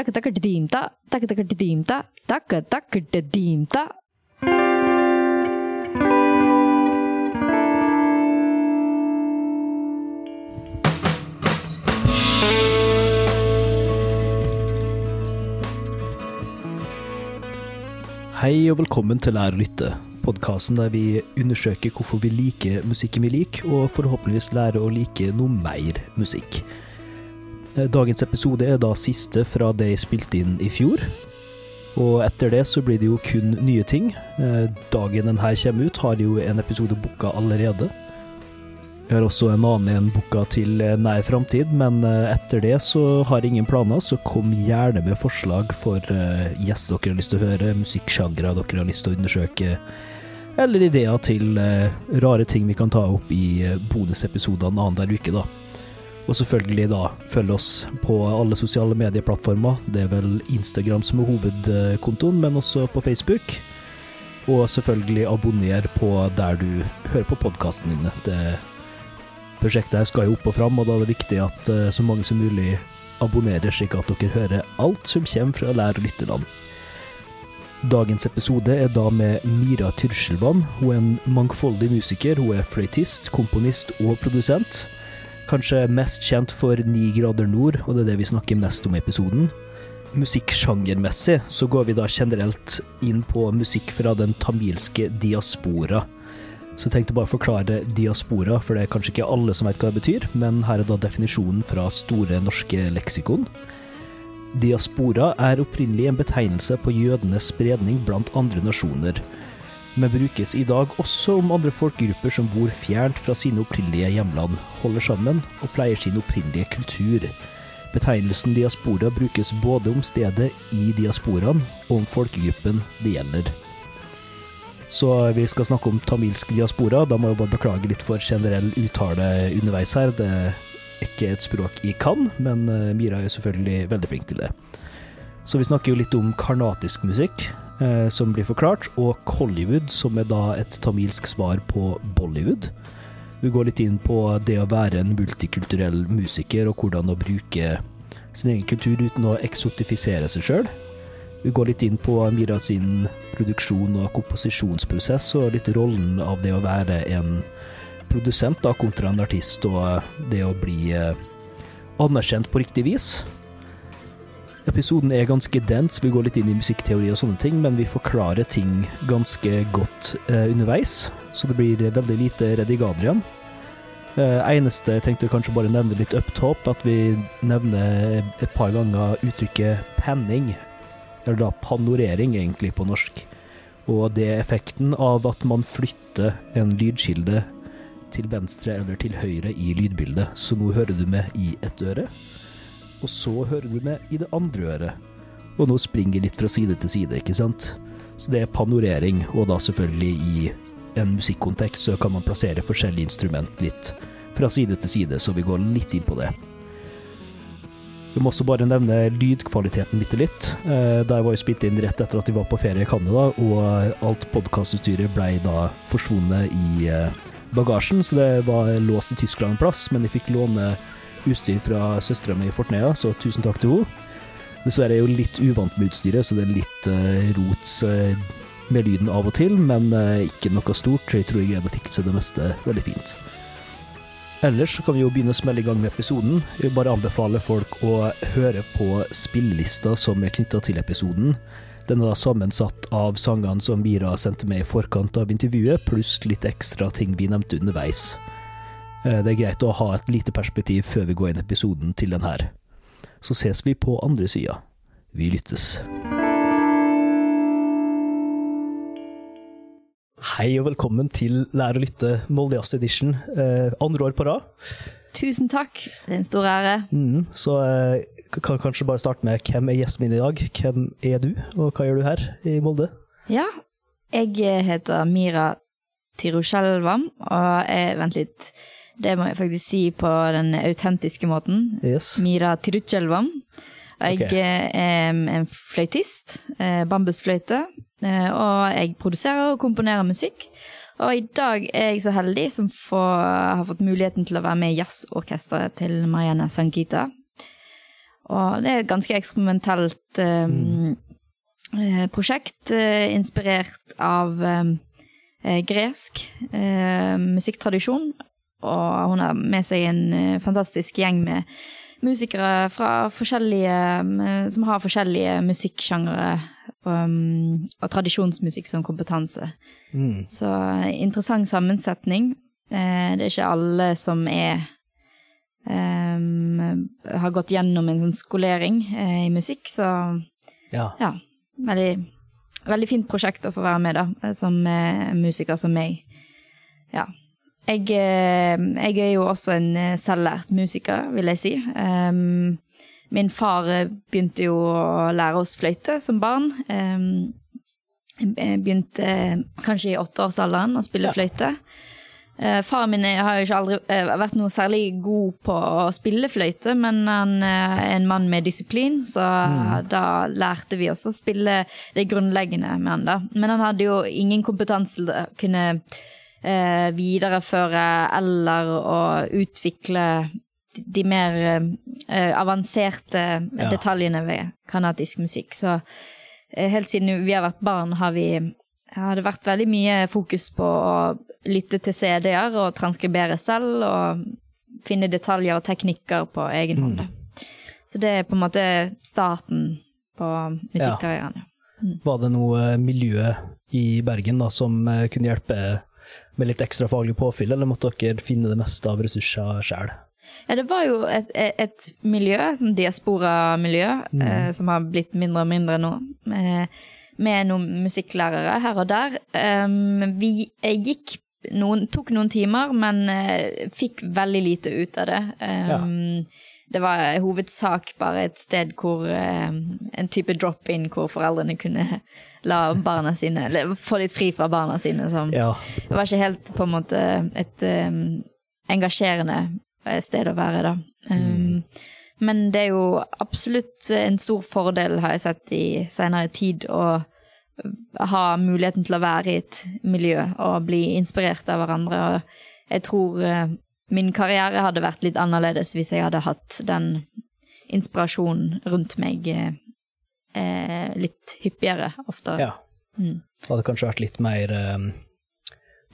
takka takka dimta, takka takka dimta, takka takka dimta. Hei og velkommen til Lær å lytte, podkasten der vi undersøker hvorfor vi liker musikken vi liker, og forhåpentligvis lærer å like noe mer musikk. Eh, Dagens episode er da siste fra det jeg spilte inn i fjor. Og etter det så blir det jo kun nye ting. Eh, Dagen den her kommer ut, har jo en episode booka allerede. Jeg har også en annen en booka til eh, nær framtid, men etter det så har jeg ingen planer, så kom gjerne med forslag for gjester dere har lyst til å høre, musikksjangre dere har lyst til å undersøke, eller ideer til rare ting vi kan ta opp i bonusepisodene annenhver uke, da. Og selvfølgelig da, følg oss på alle sosiale medieplattformer. Det er vel Instagram som er hovedkontoen, men også på Facebook. Og selvfølgelig abonner på der du hører på podkastene dine. Det prosjektet her skal jo opp og fram, og da er det viktig at eh, så mange som mulig abonnerer, slik at dere hører alt som kommer fra Lær- og lytterland. Dagens episode er da med Mira Tyrskjelvann. Hun er en mangfoldig musiker. Hun er fløytist, komponist og produsent. Kanskje mest kjent for Ni grader nord, og det er det vi snakker mest om i episoden. Musikksjangermessig så går vi da generelt inn på musikk fra den tamilske diaspora. Så jeg tenkte bare å forklare diaspora, for det er kanskje ikke alle som vet hva det betyr, men her er da definisjonen fra Store norske leksikon. Diaspora er opprinnelig en betegnelse på jødenes spredning blant andre nasjoner, men brukes i dag også om andre folkegrupper som bor fjernt fra sine opprinnelige hjemland, holder sammen og pleier sin opprinnelige kultur. Betegnelsen diaspora brukes både om stedet i diasporaen og om folkegruppen det gjelder. Så vi skal snakke om tamilsk diaspora. Da må jeg bare beklage litt for generell uttale underveis her. Det er ikke et språk jeg kan, men eh, Mira er selvfølgelig veldig flink til det. Så vi snakker jo litt om karnatisk musikk, som blir forklart, og Kollywood, som er da et tamilsk svar på Bollywood. Vi går litt inn på det å være en multikulturell musiker, og hvordan å bruke sin egen kultur uten å eksotifisere seg sjøl. Vi går litt inn på Mira sin produksjon og komposisjonsprosess, og litt rollen av det å være en produsent da, kontra en artist, og det å bli eh, anerkjent på riktig vis. Episoden er ganske dens, vi går litt inn i musikkteori og sånne ting, men vi forklarer ting ganske godt eh, underveis, så det blir veldig lite redigadrian. Eh, eneste jeg tenkte kanskje bare nevne litt up top, at vi nevner et par ganger uttrykket panning, eller da panorering egentlig på norsk. Og det er effekten av at man flytter en lydkilde til venstre eller til høyre i lydbildet. Så nå hører du med i ett øre, og så hører du med i det andre øret. Og nå springer jeg litt fra side til side, ikke sant? Så det er panorering, og da selvfølgelig i en musikkontekst så kan man plassere forskjellige instrument litt fra side til side, så vi går litt inn på det. Vi må også bare nevne lydkvaliteten bitte litt. Da Der var jo spilt inn rett etter at vi var på ferie i Canada, og alt podkastutstyret ble da forsvunnet i eh, bagasjen, så det var låst i Tyskland en plass, men jeg fikk låne utstyr fra søstera mi i Fortnea, så tusen takk til henne. Dessverre er jeg jo litt uvant med utstyret, så det er litt uh, rot uh, med lyden av og til, men uh, ikke noe stort. Jeg tror jeg greide å fikse det meste veldig fint. Ellers kan vi jo begynne å smelle i gang med episoden. Jeg vil bare anbefale folk å høre på spillelista som er knytta til episoden. Den er da sammensatt av sangene som Mira sendte med i forkant av intervjuet, pluss litt ekstra ting vi nevnte underveis. Eh, Det er greit å ha et lite perspektiv før vi går inn i episoden til den her. Så ses vi på andre sida. Vi lyttes. Hei og velkommen til Lær å lytte Moldejazz Edition, eh, andre år på rad. Tusen takk, det er en stor ære. Mm, så eh, kan kanskje bare starte med hvem er gjesten min i dag? Hvem er du, og hva gjør du her i Molde? Ja, jeg heter Mira Tirosjelvam, og jeg, vent litt, det må jeg faktisk si på den autentiske måten. Yes. Mira Tirosjelvam. Jeg okay. er en fløytist, eh, bambusfløyte, eh, og jeg produserer og komponerer musikk. Og i dag er jeg så heldig som får, har fått muligheten til å være med i jazzorkesteret til Marianne Sankita. Og det er et ganske eksperimentelt um, mm. prosjekt, eh, inspirert av um, eh, gresk uh, musikktradisjon. Og hun har med seg en eh, fantastisk gjeng med musikere fra forskjellige eh, Som har forskjellige musikksjangre um, og tradisjonsmusikk som kompetanse. Mm. Så eh, interessant sammensetning. Eh, det er ikke alle som er um, har gått gjennom en sånn skolering eh, i musikk, så Ja. ja. Veldig, veldig fint prosjekt å få være med, da, som eh, musiker som meg. Ja. Jeg, eh, jeg er jo også en eh, selvlært musiker, vil jeg si. Um, min far eh, begynte jo å lære oss fløyte som barn. Um, jeg begynte kanskje i åtteårsalderen å spille Ja. fløyte. Uh, faren min har jo ikke aldri uh, vært noe særlig god på å spille fløyte, men han uh, er en mann med disiplin, så mm. da lærte vi oss å spille det grunnleggende med han da. Men han hadde jo ingen kompetanse til å kunne eh, videreføre eller å utvikle de, mer eh, avanserte Ja. detaljene ved kanadisk musikk. Så eh, helt siden vi har vært barn, har vi har det vært veldig mye fokus på å lytte til CD-er og transkribere selv, og finne detaljer og teknikker på egen hånd. Mm. Så det er på en måte starten på musikkarrieren. ja. Var det noe miljø i Bergen da, som eh, kunne hjelpe med litt ekstra faglig påfyll, eller måtte dere finne det meste av ressurser sjøl? Ja, det var jo et, et, miljø, sånn diaspora-miljø, eh, som har blitt mindre og mindre nå. Med, med noen musikklærere her og der. Um, vi gikk noen, tok noen timer, men uh, fikk veldig lite ut av det. Um, Det var i hovedsak bare et sted hvor uh, En type drop-in hvor foreldrene kunne la barna sine Eller få litt fri fra barna sine. Som, Ja. det var ikke helt på en måte et um, engasjerende eh, sted å være, da. Um, Men det er jo absolutt en stor fordel, har jeg sett i senere tid, å ha muligheten til å være i et miljø og bli inspirert av hverandre. Og jeg tror eh, min karriere hadde vært litt annerledes hvis jeg hadde hatt den inspirasjonen rundt meg eh, eh, litt hyppigere, oftere. ja. Mm. Det hadde kanskje vært litt mer um,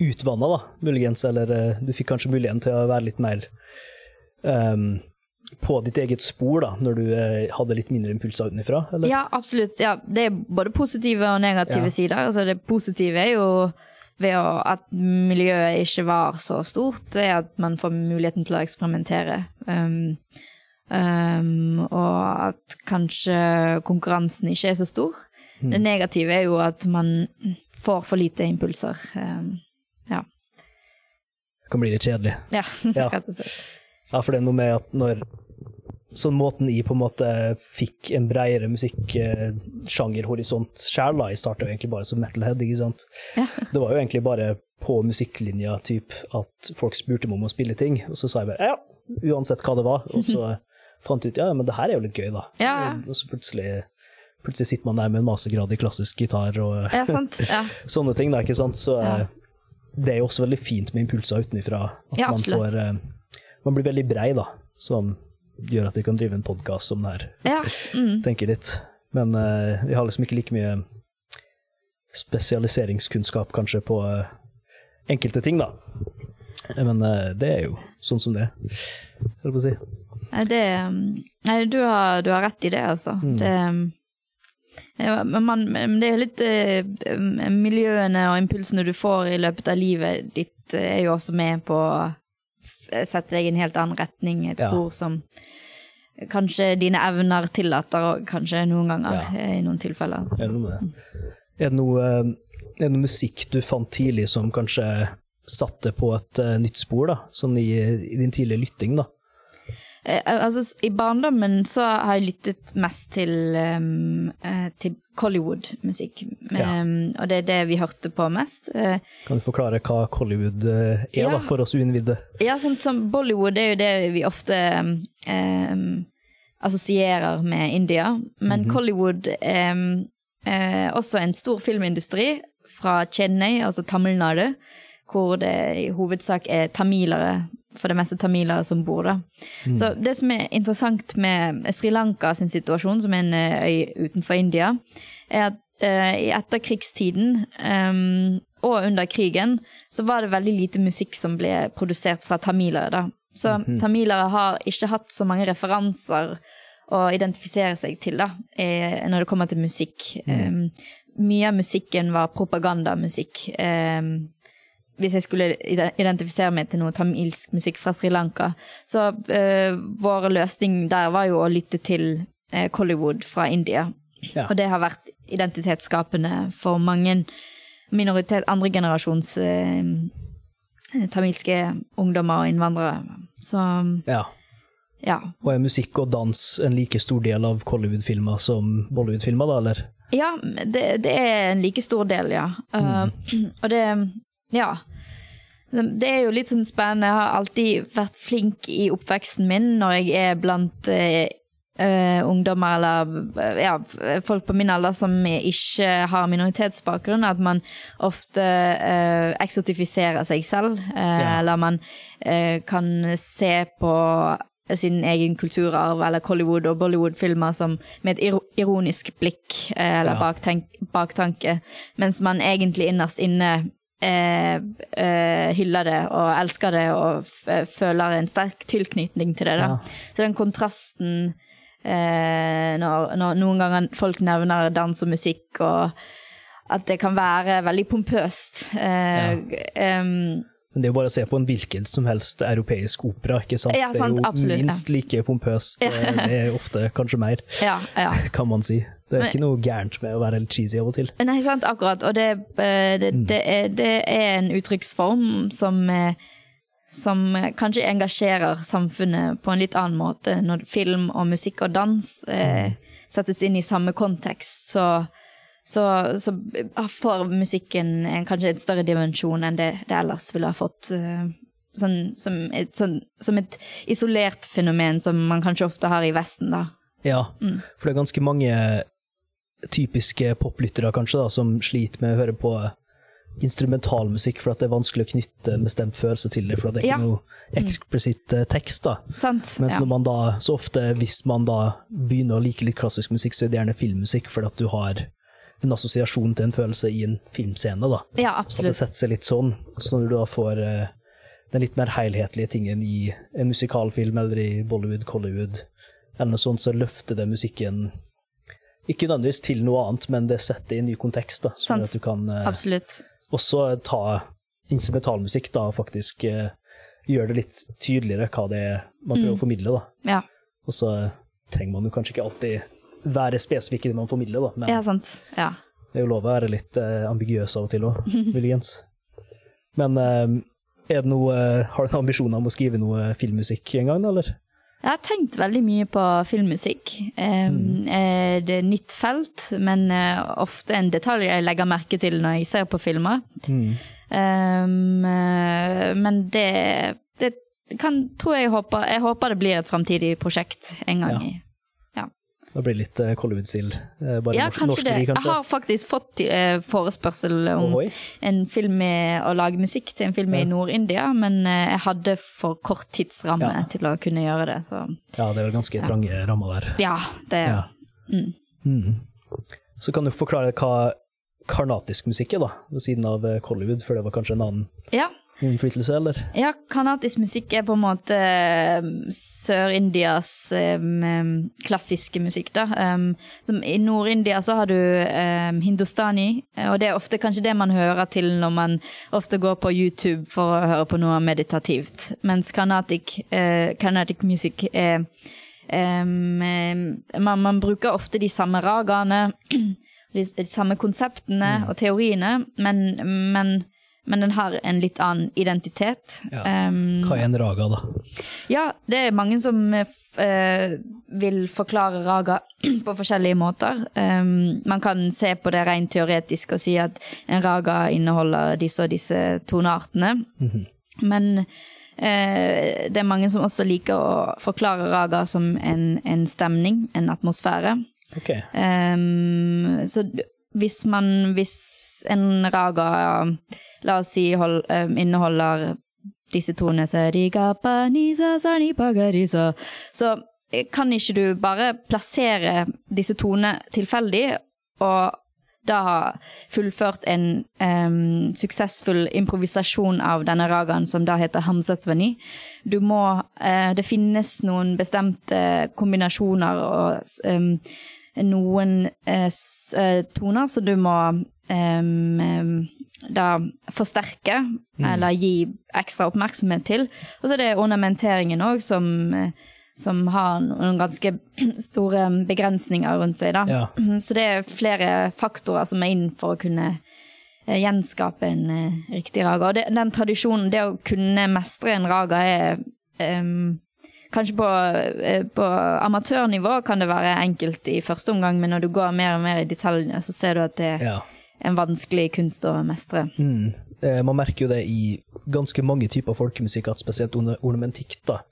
utvanna, da, muligens, eller eh, du fikk kanskje muligheten til å være litt mer um, på ditt eget spor, da, når du eh, hadde litt mindre impulser utenfra, eller? Ja, absolutt. Ja, det er både positive og negative Ja. sider. Altså, det positive er jo ved å, at miljøet ikke var så stort, det er at man får muligheten til å eksperimentere. Um, um, og at kanskje konkurransen ikke er så stor. Mm. Det negative er jo at man får for lite impulser. Um, ja. Det kan bli litt kjedelig. ja, Ja. rett og slett. Ja, for det er noe med at når Sånn måten jeg på en måte fikk en bredere musikksjangerhorisont sjæl. Jeg starta egentlig bare som metalhead, ikke sant. Ja. Det var jo egentlig bare på musikklinja typ at folk spurte meg om å spille ting, og så sa jeg bare ja, uansett hva det var. Og så fant ut ja, men det her er jo litt gøy, da. Ja. Og så plutselig, plutselig sitter man der med en mastergrad i klassisk gitar og Ja. Ja. sånne ting, da, ikke sant. Så eh, det er jo også veldig fint med impulser utenfra. At man får eh, Man blir veldig brei, da, som gjør at vi kan drive en podkast som det her. ja. Mm. Tenker litt. Men eh, vi har liksom ikke like mye spesialiseringskunnskap, kanskje, på enkelte ting, da. Men eh, det er jo sånn som det er, holdt på å si. Det Nei, du har, du har rett i det, altså. Det, men, man, det er jo litt eh, Miljøene og impulsene du får i løpet av livet ditt, eh, er jo også med på å sette deg i en helt annen retning, et Ja. spor som kanskje dine evner tillater, og kanskje noen ganger, Ja. eh, i noen tilfeller. Altså. Er det noe? Eh, er det noe musikk du fant tidlig som kanskje satte på et eh, nytt spor, da? Sånn i, i din tidlige lytting, da? Eh, altså, I barndommen så har jeg lyttet mest til, um, til Collywood-musikk. Ja. Um, og det er det vi hørte på mest. Uh, Kan du forklare hva Collywood er, Ja. da, for oss uinnvidde? Ja, sånn som Bollywood er jo det vi ofte um, assosierer med India. Men Collywood er um, eh, også en stor filmindustri fra Chennai, altså Tamil Nadu, hvor det i hovedsak er tamilere for det meste tamilere som bor der. Så det som er interessant med Sri Lanka sin situasjon, som er en eh, øy utenfor India, er at uh, i etterkrigstiden um, og under krigen så var det veldig lite musikk som ble produsert fra tamilere. da. Så tamilere har ikke hatt så mange referanser å identifisere seg til da, eh, når det kommer til musikk. Um, mye av musikken var propagandamusikk. Um, hvis jeg skulle identifisere meg til noe tamilsk musikk fra Sri Lanka. Så eh, vår løsning der var jo å lytte til eh, Collywood fra India. Ja. Og det har vært identitetsskapende for mange minoritet, andregenerasjons eh, tamilske ungdommer og innvandrere. Så ja. ja. Og er musikk og dans en like stor del av Collywood-filmer som Bollywood-filmer, da, eller? Ja, det, det er en like stor del, ja. Uh, og det Ja. Det er jo litt sånn spennende. Jeg har alltid vært flink i oppveksten min når jeg er blant eh, eh, ungdommer eller eh, ja, folk på min alder som ikke har minoritetsbakgrunn, at man ofte eh, eksotifiserer seg selv. eh, Ja. Eller man eh, kan se på sin egen kulturarv eller Collywood- og Bollywood-filmer med et ironisk blikk eller Ja. baktanke, mens man egentlig innerst inne eh, eh, hyller det og elsker det og eh, føler en sterk tilknytning til det. Ja. Så den kontrasten eh, når, når noen ganger folk nevner dans og musikk, og at det kan være veldig pompøst. Eh, Um, Men det er jo bare å se på en hvilken som helst europeisk opera, ikke sant? Ja, sant, det er jo absolutt, ja. minst like pompøst. eh, Det er ofte kanskje mer, ja, ja. kan man si. Det er ikke noe gærent med å være litt cheesy av og til. Nei, sant, akkurat. Og det, eh, det, det, er, det er en uttrykksform som, eh, som kanskje engasjerer samfunnet på en litt annen måte. Når film og musikk og dans eh, settes inn i samme kontekst, så, så, så får musikken en, kanskje en større dimensjon enn det det ellers ville ha fått. eh, Sånn, som, et, sånn, som et isolert fenomen som man kanskje ofte har i Vesten, da. Ja, Mm. for det er ganske mange typiske poplyttere kanskje da, som sliter med å høre på instrumentalmusikk for at det er vanskelig å knytte en bestemt følelse til det, for det er ikke Ja. noe eksplisitt eh, tekst. da. Sant? Mens ja. når man da, så ofte hvis man da begynner å like litt klassisk musikk, så er det gjerne filmmusikk, fordi at du har en assosiasjon til en følelse i en filmscene. da. ja, absolutt. At det setter seg litt sånn. Så når du da får eh, den litt mer helhetlige tingen i en musikalfilm eller i Bollywood, Collywood, eller noe sånt, så løfter det musikken ikke nødvendigvis til noe annet, men det setter i en ny kontekst, da, sånn at du kan eh, også ta instrumentalmusikk da, og faktisk eh, gjøre det litt tydeligere hva det er man prøver å formidle. da. Ja. Og så trenger man jo kanskje ikke alltid være spesifikk i det man formidler, da, men Ja, sant. Ja. det er jo lov å være litt eh, ambiguøs av og til òg, muligens. Men eh, er det noe, har du noen ambisjoner om å skrive noe filmmusikk en gang, eller? Jeg har tenkt veldig mye på filmmusikk. Eh, eh, Det er nytt felt, men eh, ofte en detalj jeg legger merke til når jeg ser på filmer. Um, eh, men det, det kan, tror jeg håper, jeg håper det blir et framtidig prosjekt en gang. Ja. Ja. Det blir litt uh, Collywood-stil. Uh, ja, norsk, kanskje norsk det. Jeg har faktisk fått uh, forespørsel om Ohoi. en film med å lage musikk til en film i Nord-India, men eh, jeg hadde for kort tidsramme Ja. til å kunne gjøre det, så Ja, det er vel ganske trange rammer der. ja, det Ja. Mm. Så kan du forklare hva karnatisk musikk er, da, ved siden av Hollywood, Collywood, for det var kanskje en annen ja. Innflytelse, eller? Ja, kanatisk musikk er på en måte eh, Sør-Indias um, klassiske musikk, da. Um, som I Nord-India så har du um, hindustani, eh, og det er ofte kanskje det man hører til når man ofte går på YouTube for å høre på noe meditativt. Mens kanatik, uh, musikk er em, man, man bruker ofte de samme ragaene, de, de samme konseptene og teoriene, men, men, men den har en litt annen identitet. Ja. Em, Hva er en raga, da? ja, det er mange som uh, vil forklare raga på forskjellige måter. Um, man kan se på det rent teoretisk og si at en raga inneholder disse og disse toneartene. Men uh, det er mange som også liker å forklare raga som en, en stemning, en atmosfære. Okay. Um, så hvis man Hvis en raga, la oss si, hold, um, inneholder disse tonene så så. så eh, kan ikke du bare plassere disse tonene tilfeldig, og da ha fullført en um, suksessfull improvisasjon av denne ragaen som da heter Hamsetvani. Du må uh, Det finnes noen bestemte kombinasjoner og um, noen uh, toner som du må um, da forsterke, eller gi ekstra oppmerksomhet til. Og så er det ornamenteringen òg, som, eh, som har noen ganske store begrensninger rundt seg. Ja. Så det er flere faktorer som er inn for å kunne eh, gjenskape en eh, riktig raga. Og det, den tradisjonen, det å kunne mestre en raga, er um, Kanskje på, på amatørnivå kan det være enkelt i første omgang, men når du går mer og mer i detaljene, så ser du at det ja. En vanskelig kunst å mestre. Mm. Eh, Man merker jo det i ganske mange typer folkemusikk, at spesielt ornamentikk, da.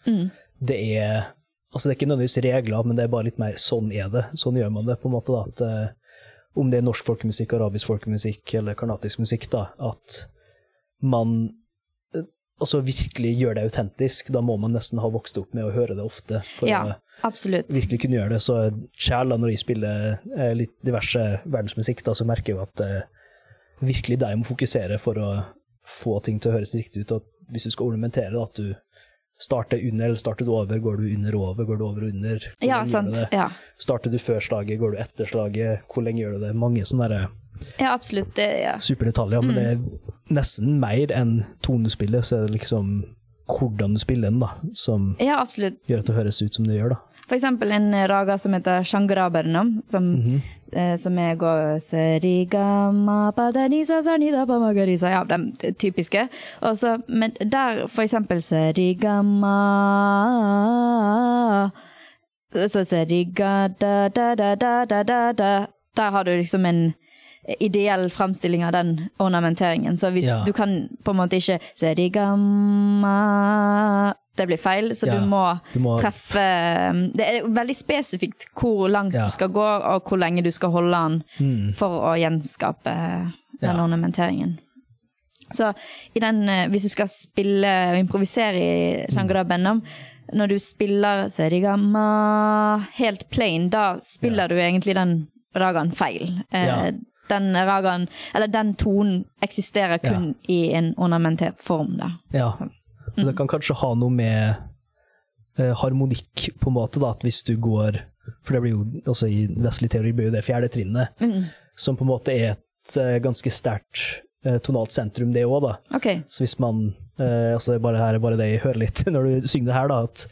Det er Altså, det er ikke nødvendigvis regler, men det er bare litt mer sånn er det. Sånn gjør man det, på en måte, da. At eh, om det er norsk folkemusikk, arabisk folkemusikk eller karnatisk musikk, da, at man eh, altså virkelig gjør det autentisk. Da må man nesten ha vokst opp med å høre det ofte. For Ja, å absolutt. virkelig kunne gjøre det. Så sjæl, når jeg spiller eh, litt diverse verdensmusikk, da, så merker jeg jo at det er virkelig der jeg må fokusere for å få ting til å høres riktig ut. Og hvis du skal ornamentere, at du starter under eller starter du over, går du under og over, går du over og under? Ja, sant. Ja. Starter du før slaget, går du etter slaget, hvor lenge gjør du det? Mange sånne der ja, absolutt. Det, ja. superdetaljer, men det er nesten mer enn tonespillet, så er det liksom hvordan du spiller den, da, som ja, gjør at det høres ut som det gjør, da. For eksempel en raga som heter Shangrabernam, som, eh, som er Ja, den typiske. Også, men der for eksempel Serigama Så Seriga da da da da da da da Der har du liksom en ideell fremstilling av den ornamenteringen. Så hvis Ja. du kan på en måte ikke Serigama Det blir feil, så Ja, du må du må- treffe um, Det er veldig spesifikt hvor langt Ja. du skal gå, og hvor lenge du skal holde den Mm. for å gjenskape den Ja. ornamenteringen. Så i den, eh, hvis du skal spille og improvisere i Shangara Benham, når du spiller Serigama helt plain, da spiller du egentlig den ragaen feil. Eh, Ja. Den ragaen, eller den tonen eksisterer kun i en ornamentert form, da. Ja. Mm. det kan kanskje ha noe med eh, harmonikk, på en måte, da, at hvis du går For det blir jo også i vestlig teori blir jo det fjerde trinnet, som på en måte er et eh, ganske sterkt eh, tonalt sentrum, det òg, da. Ok. Så hvis man eh, altså det er bare, her er bare det jeg hører litt når du synger det her, da, at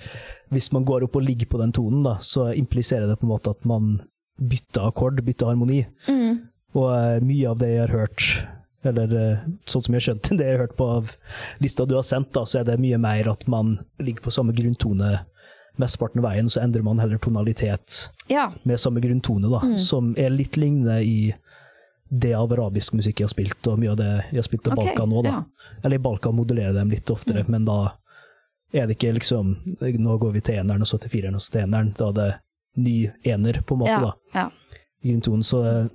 hvis man går opp og ligger på den tonen, da, så impliserer det på en måte at man bytter akkord, bytter harmoni. Og eh, mye av det jeg har hørt, eller eh, sånn som jeg har skjønt det jeg har hørt på av lista du har sendt, da, så er det mye mer at man ligger på samme grunntone mesteparten av veien, så endrer man heller tonalitet Ja. med samme grunntone, da, som er litt lignende i det av arabisk musikk jeg har spilt, og mye av det jeg har spilt i okay, Balkan nå. da. ja. Eller i Balkan modellerer dem litt oftere, men da er det ikke liksom Nå går vi til eneren, og så til fireren, og så til eneren. Da er det ny ener, på en måte, Ja. da ja. grunntonen. Så eh,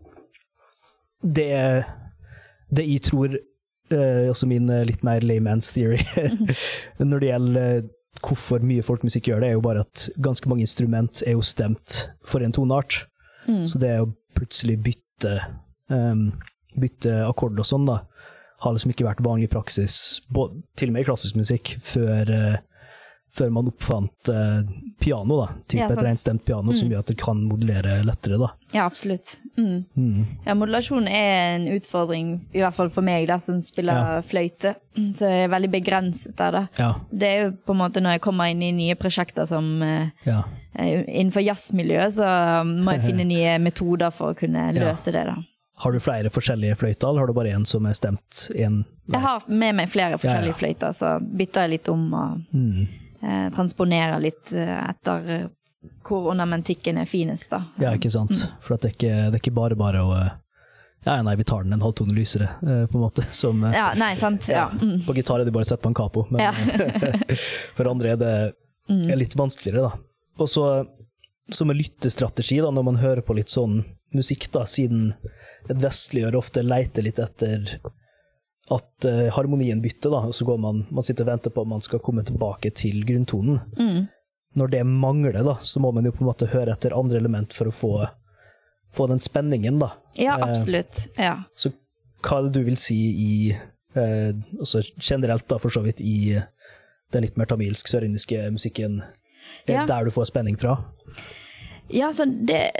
det, det jeg tror, Uh, også min uh, litt mer layman's theory, når det gjelder uh, hvorfor mye folkemusikk gjør det, er jo bare at ganske mange instrument er jo stemt for en toneart. Så det å plutselig bytte, um, bytte akkord og sånn, da, har liksom ikke vært vanlig praksis, både, til og med i klassisk musikk, før, før man oppfant eh, piano, da. Type Ja, et reinstemt piano som gjør at du kan modellere lettere, da. Ja, absolutt. Mm. Mm. Ja, modulasjon er en utfordring, i hvert fall for meg da, som spiller Ja. fløyte. Så jeg er veldig begrenset der, da. Ja, Det er jo på en måte når jeg kommer inn i nye prosjekter som eh, ja. eh, innenfor jazzmiljøet, så må jeg finne nye metoder for å kunne løse det, da. Har du flere forskjellige fløyter, eller har du bare én som er stemt? En, Jeg har med meg flere forskjellige fløyter, så bytter jeg litt om og mm. Eh, transponerer litt eh, etter eh, hvor ornamentikken er finest, da. Ja, ikke sant? For at det, er ikke, det er ikke bare bare å eh, Ja, nei, vi tar den en halvtone lysere, på en måte. Som Ja, nei, sant. Ja. Mm. På gitar er det bare å sette på en capo, men Ja. Mm. for andre er det er litt vanskeligere, da. Og så som en lyttestrategi, da, når man hører på litt sånn musikk, da, siden et vestliggjør ofte leiter litt etter at uh, harmonien bytter, da, og så går man, man sitter og venter på om man skal komme tilbake til grunntonen. Mm. Når det mangler, da, så må man jo på en måte høre etter andre element for å få, få den spenningen, da. Ja, Eh, absolutt. Ja. Så hva er det du vil si i uh, også generelt, da, for så vidt, i den litt mer tamilsk, sørindiske musikken? Er Ja. der du får spenning fra? Ja, så det,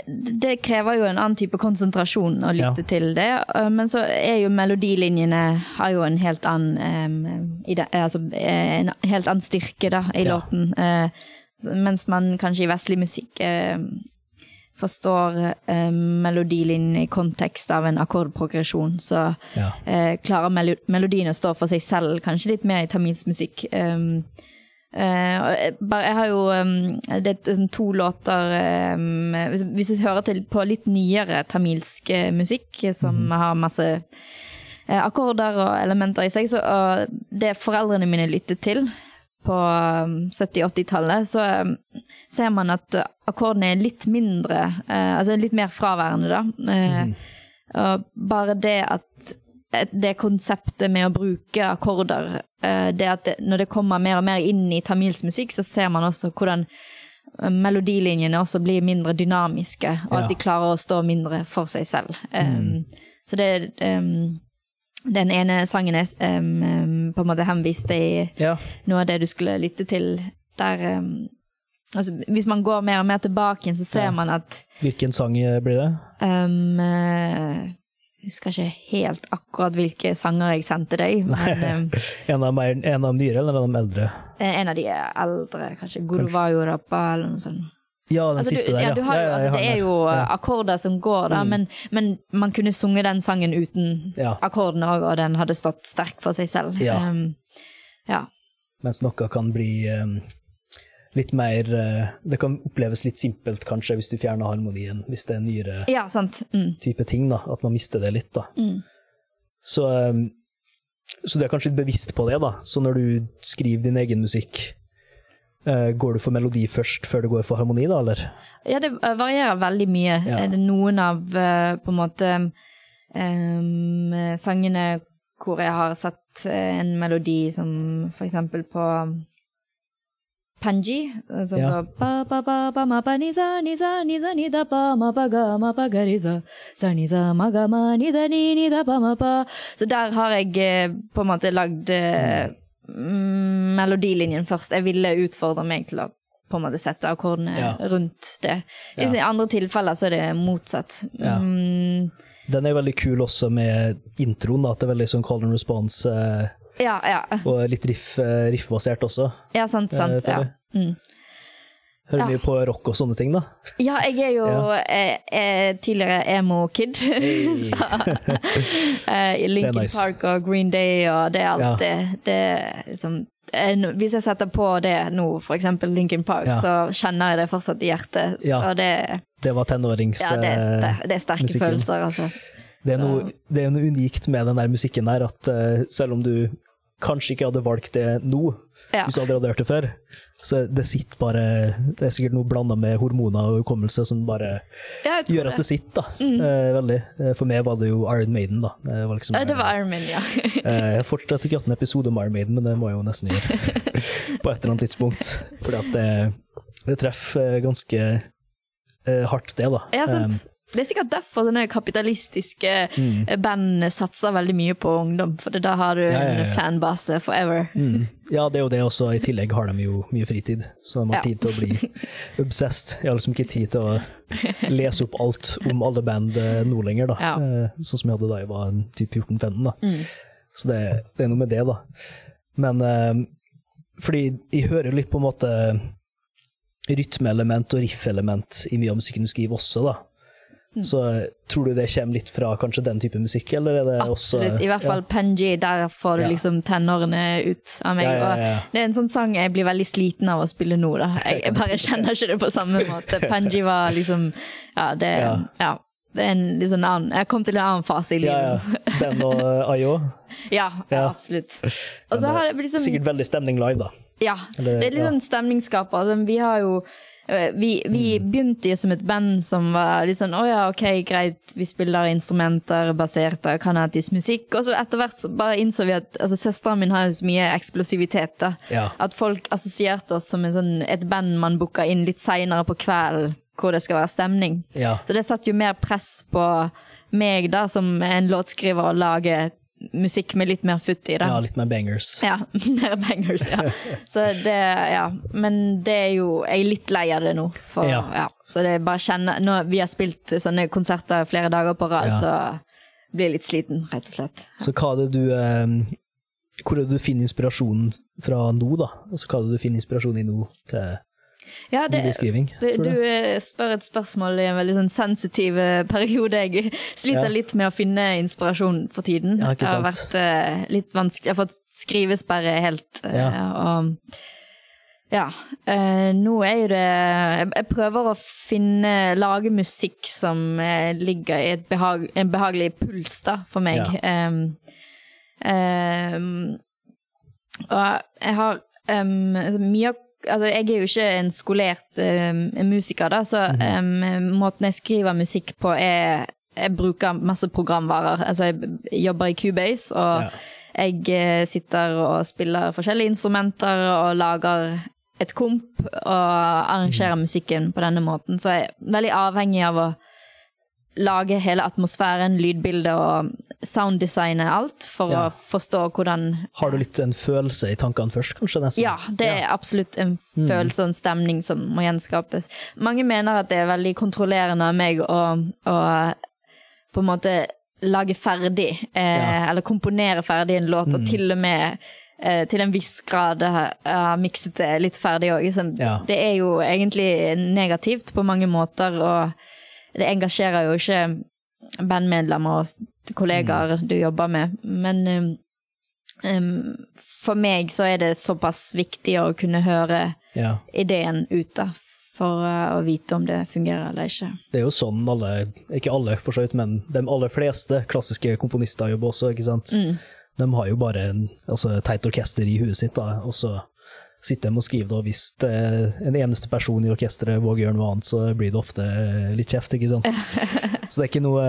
det krever jo en annen type konsentrasjon å lytte Ja. til det. eh, Men så er jo melodilinjene har jo en helt annen um, altså, En helt annen styrke da, i Ja. låten. Uh, Mens man kanskje i vestlig musikk uh, forstår uh, melodilinjen i kontekst av en akkordprogresjon, så Ja. klarer melodiene melodien å stå for seg selv, kanskje litt mer i tamilsk musikk. Um, og jeg, har jo um, Det er sånn to låter um, hvis, hvis du hører til på litt nyere tamilsk eh, musikk, som som har masse uh, akkorder og elementer i seg, så det foreldrene mine lyttet til på um, 70-80-tallet, så ser man at uh, akkordene er litt mindre, altså litt mer fraværende, da. Mm. og bare det at det konseptet med å bruke akkorder, eh, det at det, når det kommer mer og mer inn i tamilsk musikk, så ser man også hvordan eh, melodilinjene også blir mindre dynamiske, og Ja. at de klarer å stå mindre for seg selv. Um, Så det um, Den ene sangen er um, på en måte henvist i ja. noe av det du skulle lytte til der Altså, hvis man går mer og mer tilbake så ser Ja. man at Hvilken sang blir det? Um, eh, husker ikke helt akkurat hvilke sanger jeg sendte deg, men um, En av, mer, en av de nyere eller en av de eldre? en av de eldre, kanskje Gurvayo Rappa eller noe sånt. Ja, den Altså, siste du, der, ja, du har, ja, ja altså, det er jo Ja. akkorder som går, da, Mm. men, men man kunne sunget den sangen uten akkordene òg, og den hadde stått sterk for seg selv. Ja. Um, ja. Mens noe kan bli eh, litt mer eh, Det kan oppleves litt simpelt, kanskje, hvis du fjerner harmonien. Hvis det er nyere ja, sant. Mm. type ting, da. At man mister det litt, da. Mm. Så, eh, så du er kanskje litt bevisst på det, da. Så når du skriver din egen musikk, eh, går du for melodi først før du går for harmoni, da, eller? Ja, det varierer veldig mye. Ja. Er det noen av eh, på en måte um, sangene hvor jeg har sett eh, en melodi som for eksempel på Panji, eh, som Ja. da. Så der har jeg eh, på en måte lagd eh, mm, melodilinjen først. Jeg ville utfordre meg til å på en måte sette akkordene Ja. rundt det. I Ja. andre tilfeller så er det motsatt. Mm, Den er veldig kul også med introen, at det er veldig sånn call and response, eh, ja, ja. og litt riff, eh, riffbasert også. Ja, sant, sant. Eh, Ja. Mm. Hører Ja. mye på rock og sånne ting, da. ja, jeg er jo Ja. eh, eh, tidligere emo-kid. så eh, Linkin nice. Park og Green Day og det er alt Ja. det, liksom Hvis jeg setter på det nå, eksempel Linkin Park, så kjenner jeg det fortsatt i hjertet. Det, Det var tenårings... ja, det, er, eh, det er sterke musikken. følelser, altså. Det er, noe, det er noe unikt med den der musikken der, at selv om du kanskje ikke hadde valgt det nå, Ja. hvis du hadde hørt det før, så det sitter bare Det er sikkert noe blanda med hormoner og hukommelse som bare gjør at det sitter, da. Eh, veldig. Eh, For meg var det jo Iron Maiden, da. Det var, liksom, det var Iron Maiden, ja. Eh, Jeg har fortsatt ikke hatt en episode om Iron Maiden, men det må jeg jo nesten gjøre. På et eller annet tidspunkt. Fordi at det, det treffer eh, ganske eh, hardt, det, da. Ja, sant. Eh, Det er sikkert derfor denne kapitalistiske Mm. eh, band satser veldig mye på ungdom, for da har du Ja, ja, ja. en fanbase forever. Mm. Ja, det er jo det også. I tillegg har de jo mye fritid, så de har tid til å bli obsessed. Jeg har liksom ikke tid til å lese opp alt om alle band eh, nå lenger, da. Eh, Sånn som jeg hadde da jeg var typ 14-15, da. Mm. Så det, det er noe med det, da. Men fordi jeg hører litt på en måte rytmeelement og riffelement i mye av musikken du skriver også, da. Mm. Så eh, tror du det kommer litt fra kanskje den type musikk, eller er det også Absolutt. I hvert fall Penji, der får du Ja. liksom tenårene ut av meg. Ja, ja, ja, ja. Det er en sånn sang jeg blir veldig sliten av å spille nå, da. Jeg, jeg bare kjenner ikke det på samme måte. Penji var liksom Ja, det Ja. ja. Det er en sånn annen Jeg kom til en annen fase i livet. ja. Den og uh, Ayo. Ja, ja, Ja. absolutt. Og så har det liksom Sikkert veldig stemning live, da. Ja, Eller- det er litt liksom sånn stemningsskaper. Altså, vi har jo eh, vi, mm. begynte jo som et band som var litt sånn å ja, ok, greit, vi spiller instrumenter basert av kanatisk musikk. Og så etter hvert så bare innså vi at altså, søsteren min har jo så mye eksplosivitet. da. Ja. At folk assosierte oss som en sånn, et band man booka inn litt seinere på kvelden, hvor det skal være stemning. Ja. Så det satte jo mer press på meg da, som en låtskriver, å lage musikk med litt mer futt i det. ja, litt mer bangers. Ja, mer bangers, ja. Så det, ja. Men det er jo Jeg er litt lei av det nå. For, Ja. ja. Så det er bare å kjenne Når vi har spilt sånne konserter flere dager på rad, Ja. så blir jeg litt sliten, rett og slett. Så hva er det du eh, Hvor er det du finner inspirasjonen fra nå, da? Altså, hva er det du finner inspirasjon i nå til Ja, det, det, du eh, spør et spørsmål i en veldig sånn sensitiv eh, periode. Jeg sliter Ja. litt med å finne inspirasjon for tiden. Ja, ikke det har vært uh, litt vanskelig. Jeg har fått skrivesperre helt. Ja. og ja. eh, nå er jo det jeg, jeg prøver å finne Lage musikk som ligger i behag, en behagelig puls, da, for meg. Ja. Um, um, og jeg har um, altså, mye av Altså, jeg er jo ikke en skolert em, musiker, da, så um, måten jeg skriver musikk på, er Jeg bruker masse programvarer. Altså, jeg jobber i Cubase, og Ja. jeg eh, sitter og spiller forskjellige instrumenter og lager et komp og arrangerer musikken på denne måten. Så jeg er veldig avhengig av å lage hele atmosfæren, lydbildet og sounddesignet, alt for Ja. å forstå hvordan Har du litt en følelse i tankene først, kanskje? nesten? Ja, det er absolutt en følelse og en stemning som må gjenskapes. Mange mener at det er veldig kontrollerende av meg å, å på en måte lage ferdig, eh, Ja. eller komponere ferdig en låt, og til og med eh, til en viss grad har ha mikset det litt ferdig òg. Ja. Det er jo egentlig negativt på mange måter, og det engasjerer jo ikke bandmedlemmer og kollegaer kollegaer du jobber med. Men um, for meg så er det såpass viktig å kunne høre Ja. ideen ut, da. For uh, å vite om det fungerer eller ikke. Det er jo sånn alle, ikke alle for så vidt, men de aller fleste klassiske komponister jobber også, ikke sant? Mm. De har jo bare en, altså, et teit orkester i huet sitt, da, og så sitter de og det, og hvis en eneste person i orkesteret våger gjøre noe annet, så blir det ofte litt kjeft, ikke sant? Så det er ikke noe,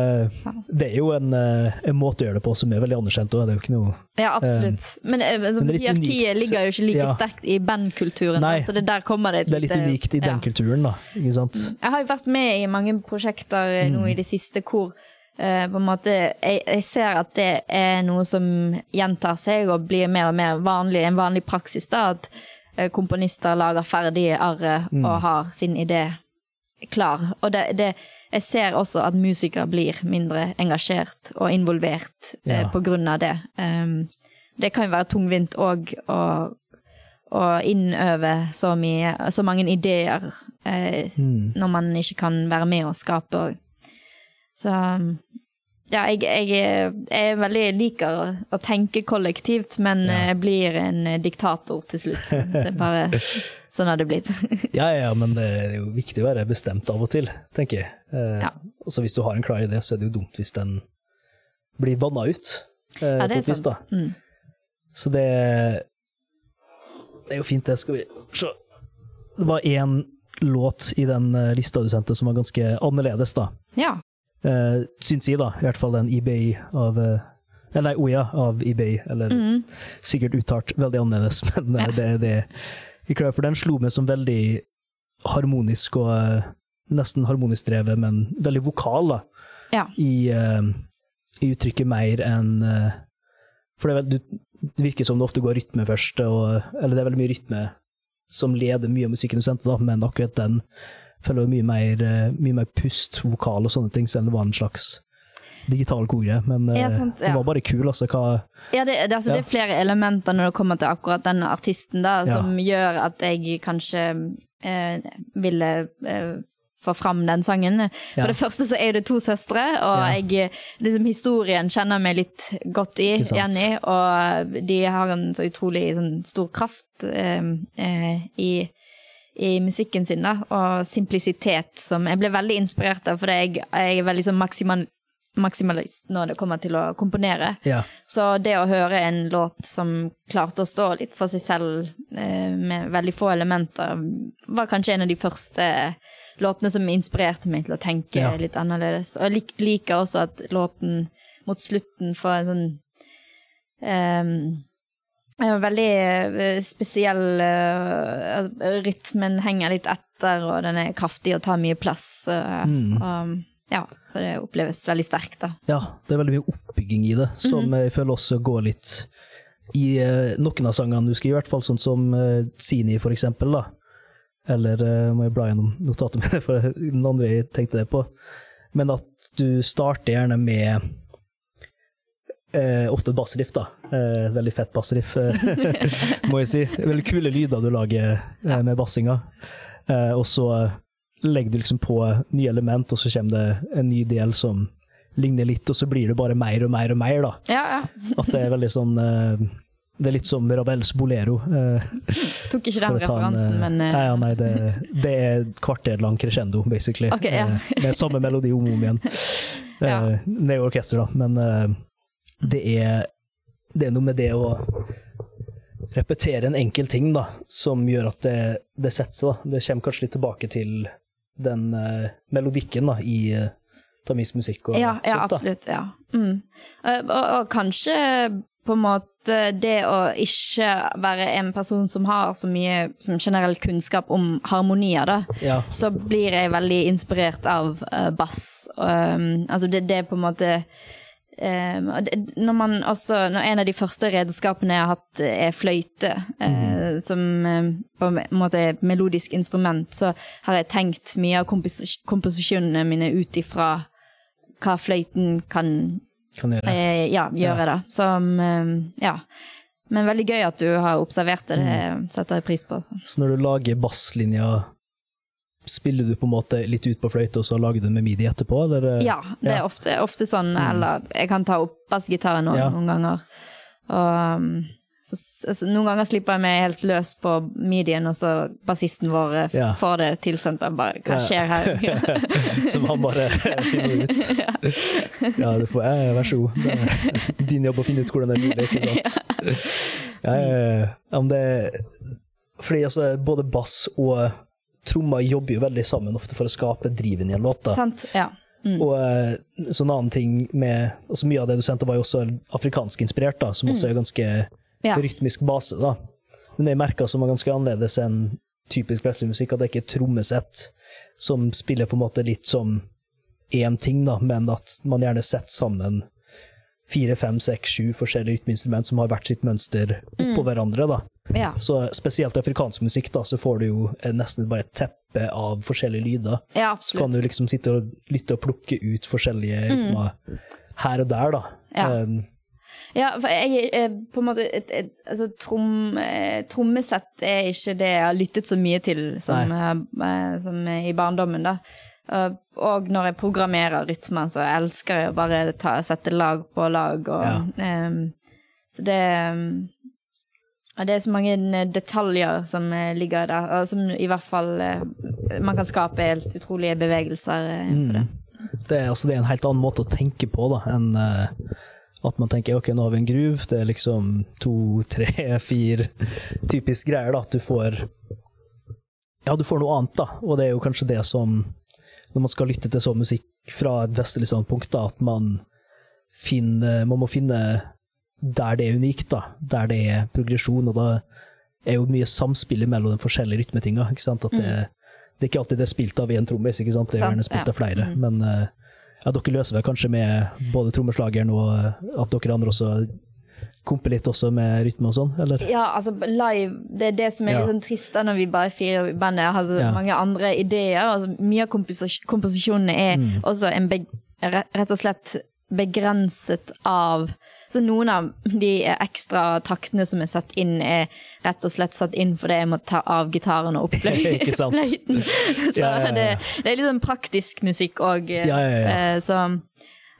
det er jo en, eh, en måte å gjøre det på som er veldig anerkjent, og det er jo ikke noe, Ja, absolutt. Men, eh, altså, men er litt hierarkiet ligger jo ikke like Ja. sterkt i bandkulturen, Nei. så det der kommer det et det er litt unikt i den ja. kulturen, da, ikke sant? Jeg har jo vært med i mange prosjekter mm. nå i det siste hvor Uh, på en måte, jeg, jeg ser at det er noe som gjentar seg og blir mer og mer vanlig, en vanlig praksis. da, At eh, komponister lager ferdige arret og har sin idé klar. Og det, det, jeg ser også at musikere blir mindre engasjert og involvert eh, Ja. på grunn av det. Um, det kan jo være tungvint òg å, å innøve så, mye, så mange ideer eh, Mm. når man ikke kan være med og skape òg. Så ja, jeg, jeg, er- jeg er veldig liker å, å tenke kollektivt, men Ja. jeg blir en eh, diktator til slutt. Det er bare sånn har det blitt. Ja, ja, men det er jo viktig å være bestemt av og til, tenker jeg. Eh, Ja. Altså hvis du har en klar idé, så er det jo dumt hvis den blir vanna ut. Eh, Ja, det er sant. Mm. Så det, det er jo fint, det. Skal vi se. Det var én låt i den eh, lista du sendte som var ganske annerledes, da. Ja. Uh, syns jeg, da. I hvert fall den eBay av uh, Eller OIA av eBay, eller Mm. sikkert uttalt veldig annerledes, men uh, Ja. det det jeg klarer. For den slo meg som veldig harmonisk og uh, nesten harmonisk drevet, men veldig vokal, da. Ja. I, i uttrykket mer enn For det, vel, det virker som det ofte går rytme først, og, eller det er veldig mye rytme som leder mye av musikken du sendte, da, men akkurat den følger mye mer, eh, mye mer pust, vokal og sånne ting, selv om det var en slags digital kore. Men eh, Ja, sant, den ja. var bare kul, altså. Hva, Ja, det, det, altså, Ja. det er flere elementer når det kommer til akkurat den artisten, da, som gjør at jeg kanskje eh, ville eh, få fram den sangen. For det første så er det to søstre, og jeg, liksom, historien kjenner meg litt godt i, igjen i, og de har en så utrolig sånn, stor kraft eh, eh, i i musikken sin, da, og simplisitet, som jeg ble veldig inspirert av, fordi jeg, jeg er veldig sånn maksimal, maksimalist når det kommer til å komponere. Ja. Så det å høre en låt som klarte å stå litt for seg selv eh, med veldig få elementer, var kanskje en av de første låtene som inspirerte meg til å tenke Ja. litt annerledes. Og jeg lik, liker også at låten mot slutten får en sånn en veldig eh, spesiell eh, Rytmen henger litt etter, og den er kraftig og tar mye plass. eh, Mm. og, ja, så det oppleves veldig sterkt, da. ja, det er veldig mye oppbygging i det, som Mhm. jeg føler også går litt i eh, noen av sangene du skriver, i hvert fall sånn som eh, Sini, for eksempel, da. Eller eh, må jeg bla gjennom notatet mitt, for den andre jeg tenkte det på. Men at du starter gjerne med eh, ofte bassriff, da. Eh, veldig fett bassriff, eh, må jeg si. Veldig kule lyder du lager eh, med bassinga. Eh, og så legger du liksom på nye element, og så kommer det en ny del som ligner litt, og så blir det bare mer og mer og mer, da. Ja, ja. At det er veldig sånn eh, Det er litt som Ravels Bolero. eh, Tok ikke den referansen, en, eh, men eh, Nei, ja, nei det, det er et kvarter lang crescendo, basically. Okay. Eh, med samme melodi om og om igjen. Eh, Det er jo orkester, da, men eh, det er, det er noe med det å repetere en enkel ting da, som gjør at det, det setter seg. Det kommer kanskje litt tilbake til den uh, melodikken da, i uh, Tamis musikk og ja, ja, sånt. absolutt. Ja. Mm. Og, Og, og kanskje på en måte det å ikke være en person som har så mye som generell kunnskap om harmonier, da. Ja, så blir jeg veldig inspirert av uh, bass. Um, altså det, det på en måte um, Når man også Når en av de første redskapene jeg har hatt, er fløyte, eh, som eh, på en måte er et melodisk instrument, så har jeg tenkt mye av kompos komposisjonene mine ut ifra hva fløyten kan kan gjøre. Uh, ja, gjøre, da. Som eh, Ja. Men veldig gøy at du har observert det. Det setter jeg pris på. Så, Så når du lager basslinja, spiller du på en måte litt ut på fløyte, og så lager du med midi etterpå, eller? eh? Ja, det er Ja. ofte, ofte sånn, eller jeg kan ta opp bassgitaren noen, Ja. noen ganger. Og um, så, altså, noen ganger slipper jeg meg helt løs på midien, og så bassisten vår eh, Ja. får det tilsendt. og bare, hva skjer her? Som han bare finner ut. Ja, du får, jeg. vær så god. Det er din jobb å finne ut hvordan det er mulig, ikke sant? Ja. ja, det Fordi altså, både bass og trommer jobber jo veldig sammen ofte for å skape driven i en låt. Sant? Ja. Mm. Og eh, så en annen ting med altså Mye av det du sendte, var jo også afrikansk inspirert, da, som også er ganske Mm. Ja. rytmisk base. da. Men det jeg merka som var ganske annerledes enn typisk vestlig musikk, at det ikke er trommesett som spiller på en måte litt som én ting, da, men at man gjerne setter sammen fire, fem, seks, sju forskjellige rytmeinstrument som har hvert sitt mønster Mm. oppå hverandre. da. Ja. Så spesielt i afrikansk musikk, da, så får du jo eh, nesten bare et teppe av forskjellige lyder. ja, Så kan du liksom sitte og lytte og plukke ut forskjellige rytmer her og der, da. Mm. Ja. Um, Ja, for jeg er på en måte et, et, altså, trom, eh, Trommesett er ikke det jeg har lyttet så mye til som, eh, som i barndommen, da. Eh, Og når jeg programmerer rytmer, så elsker jeg å bare ta, sette lag på lag. Og, Ja. um, så det ja, Det er så mange detaljer som eh, ligger der, og som i hvert fall eh, Man kan skape helt utrolige bevegelser eh, på det. det, er, altså, det er en helt annen måte å tenke på da, enn eh, at man tenker ok, nå har vi en groove, det er liksom to, tre, fire typisk greier. da, At du får Ja, du får noe annet, da. Og det er jo kanskje det som Når man skal lytte til sånn musikk fra et vestlig standpunkt, da, at man finner Man må finne der det er unikt, da. Der det er progresjon, og da er jo mye samspill mellom de forskjellige rytmetinga. ikke sant? At det, det er ikke alltid det er spilt av én trommis, ikke sant? det er gjerne spilt ja. av flere. Mhm. Men eh, ja, dere løser vel kanskje med både trommeslageren og eh, at dere andre også komper litt også med rytme og sånn, eller? Ja, altså live, det er det som er Ja. litt sånn trist da når vi bare er fire i bandet. og har så Ja. mange andre ideer. Altså, mye av komposis komposisjonene er Mm. også rett og slett begrenset av Så noen av de ekstra taktene som er satt inn, er rett og slett satt inn fordi jeg må ta av gitaren og opp fløy- fløyten. Så Ja, ja. Det, det er litt sånn praktisk musikk òg. Ja, ja. Så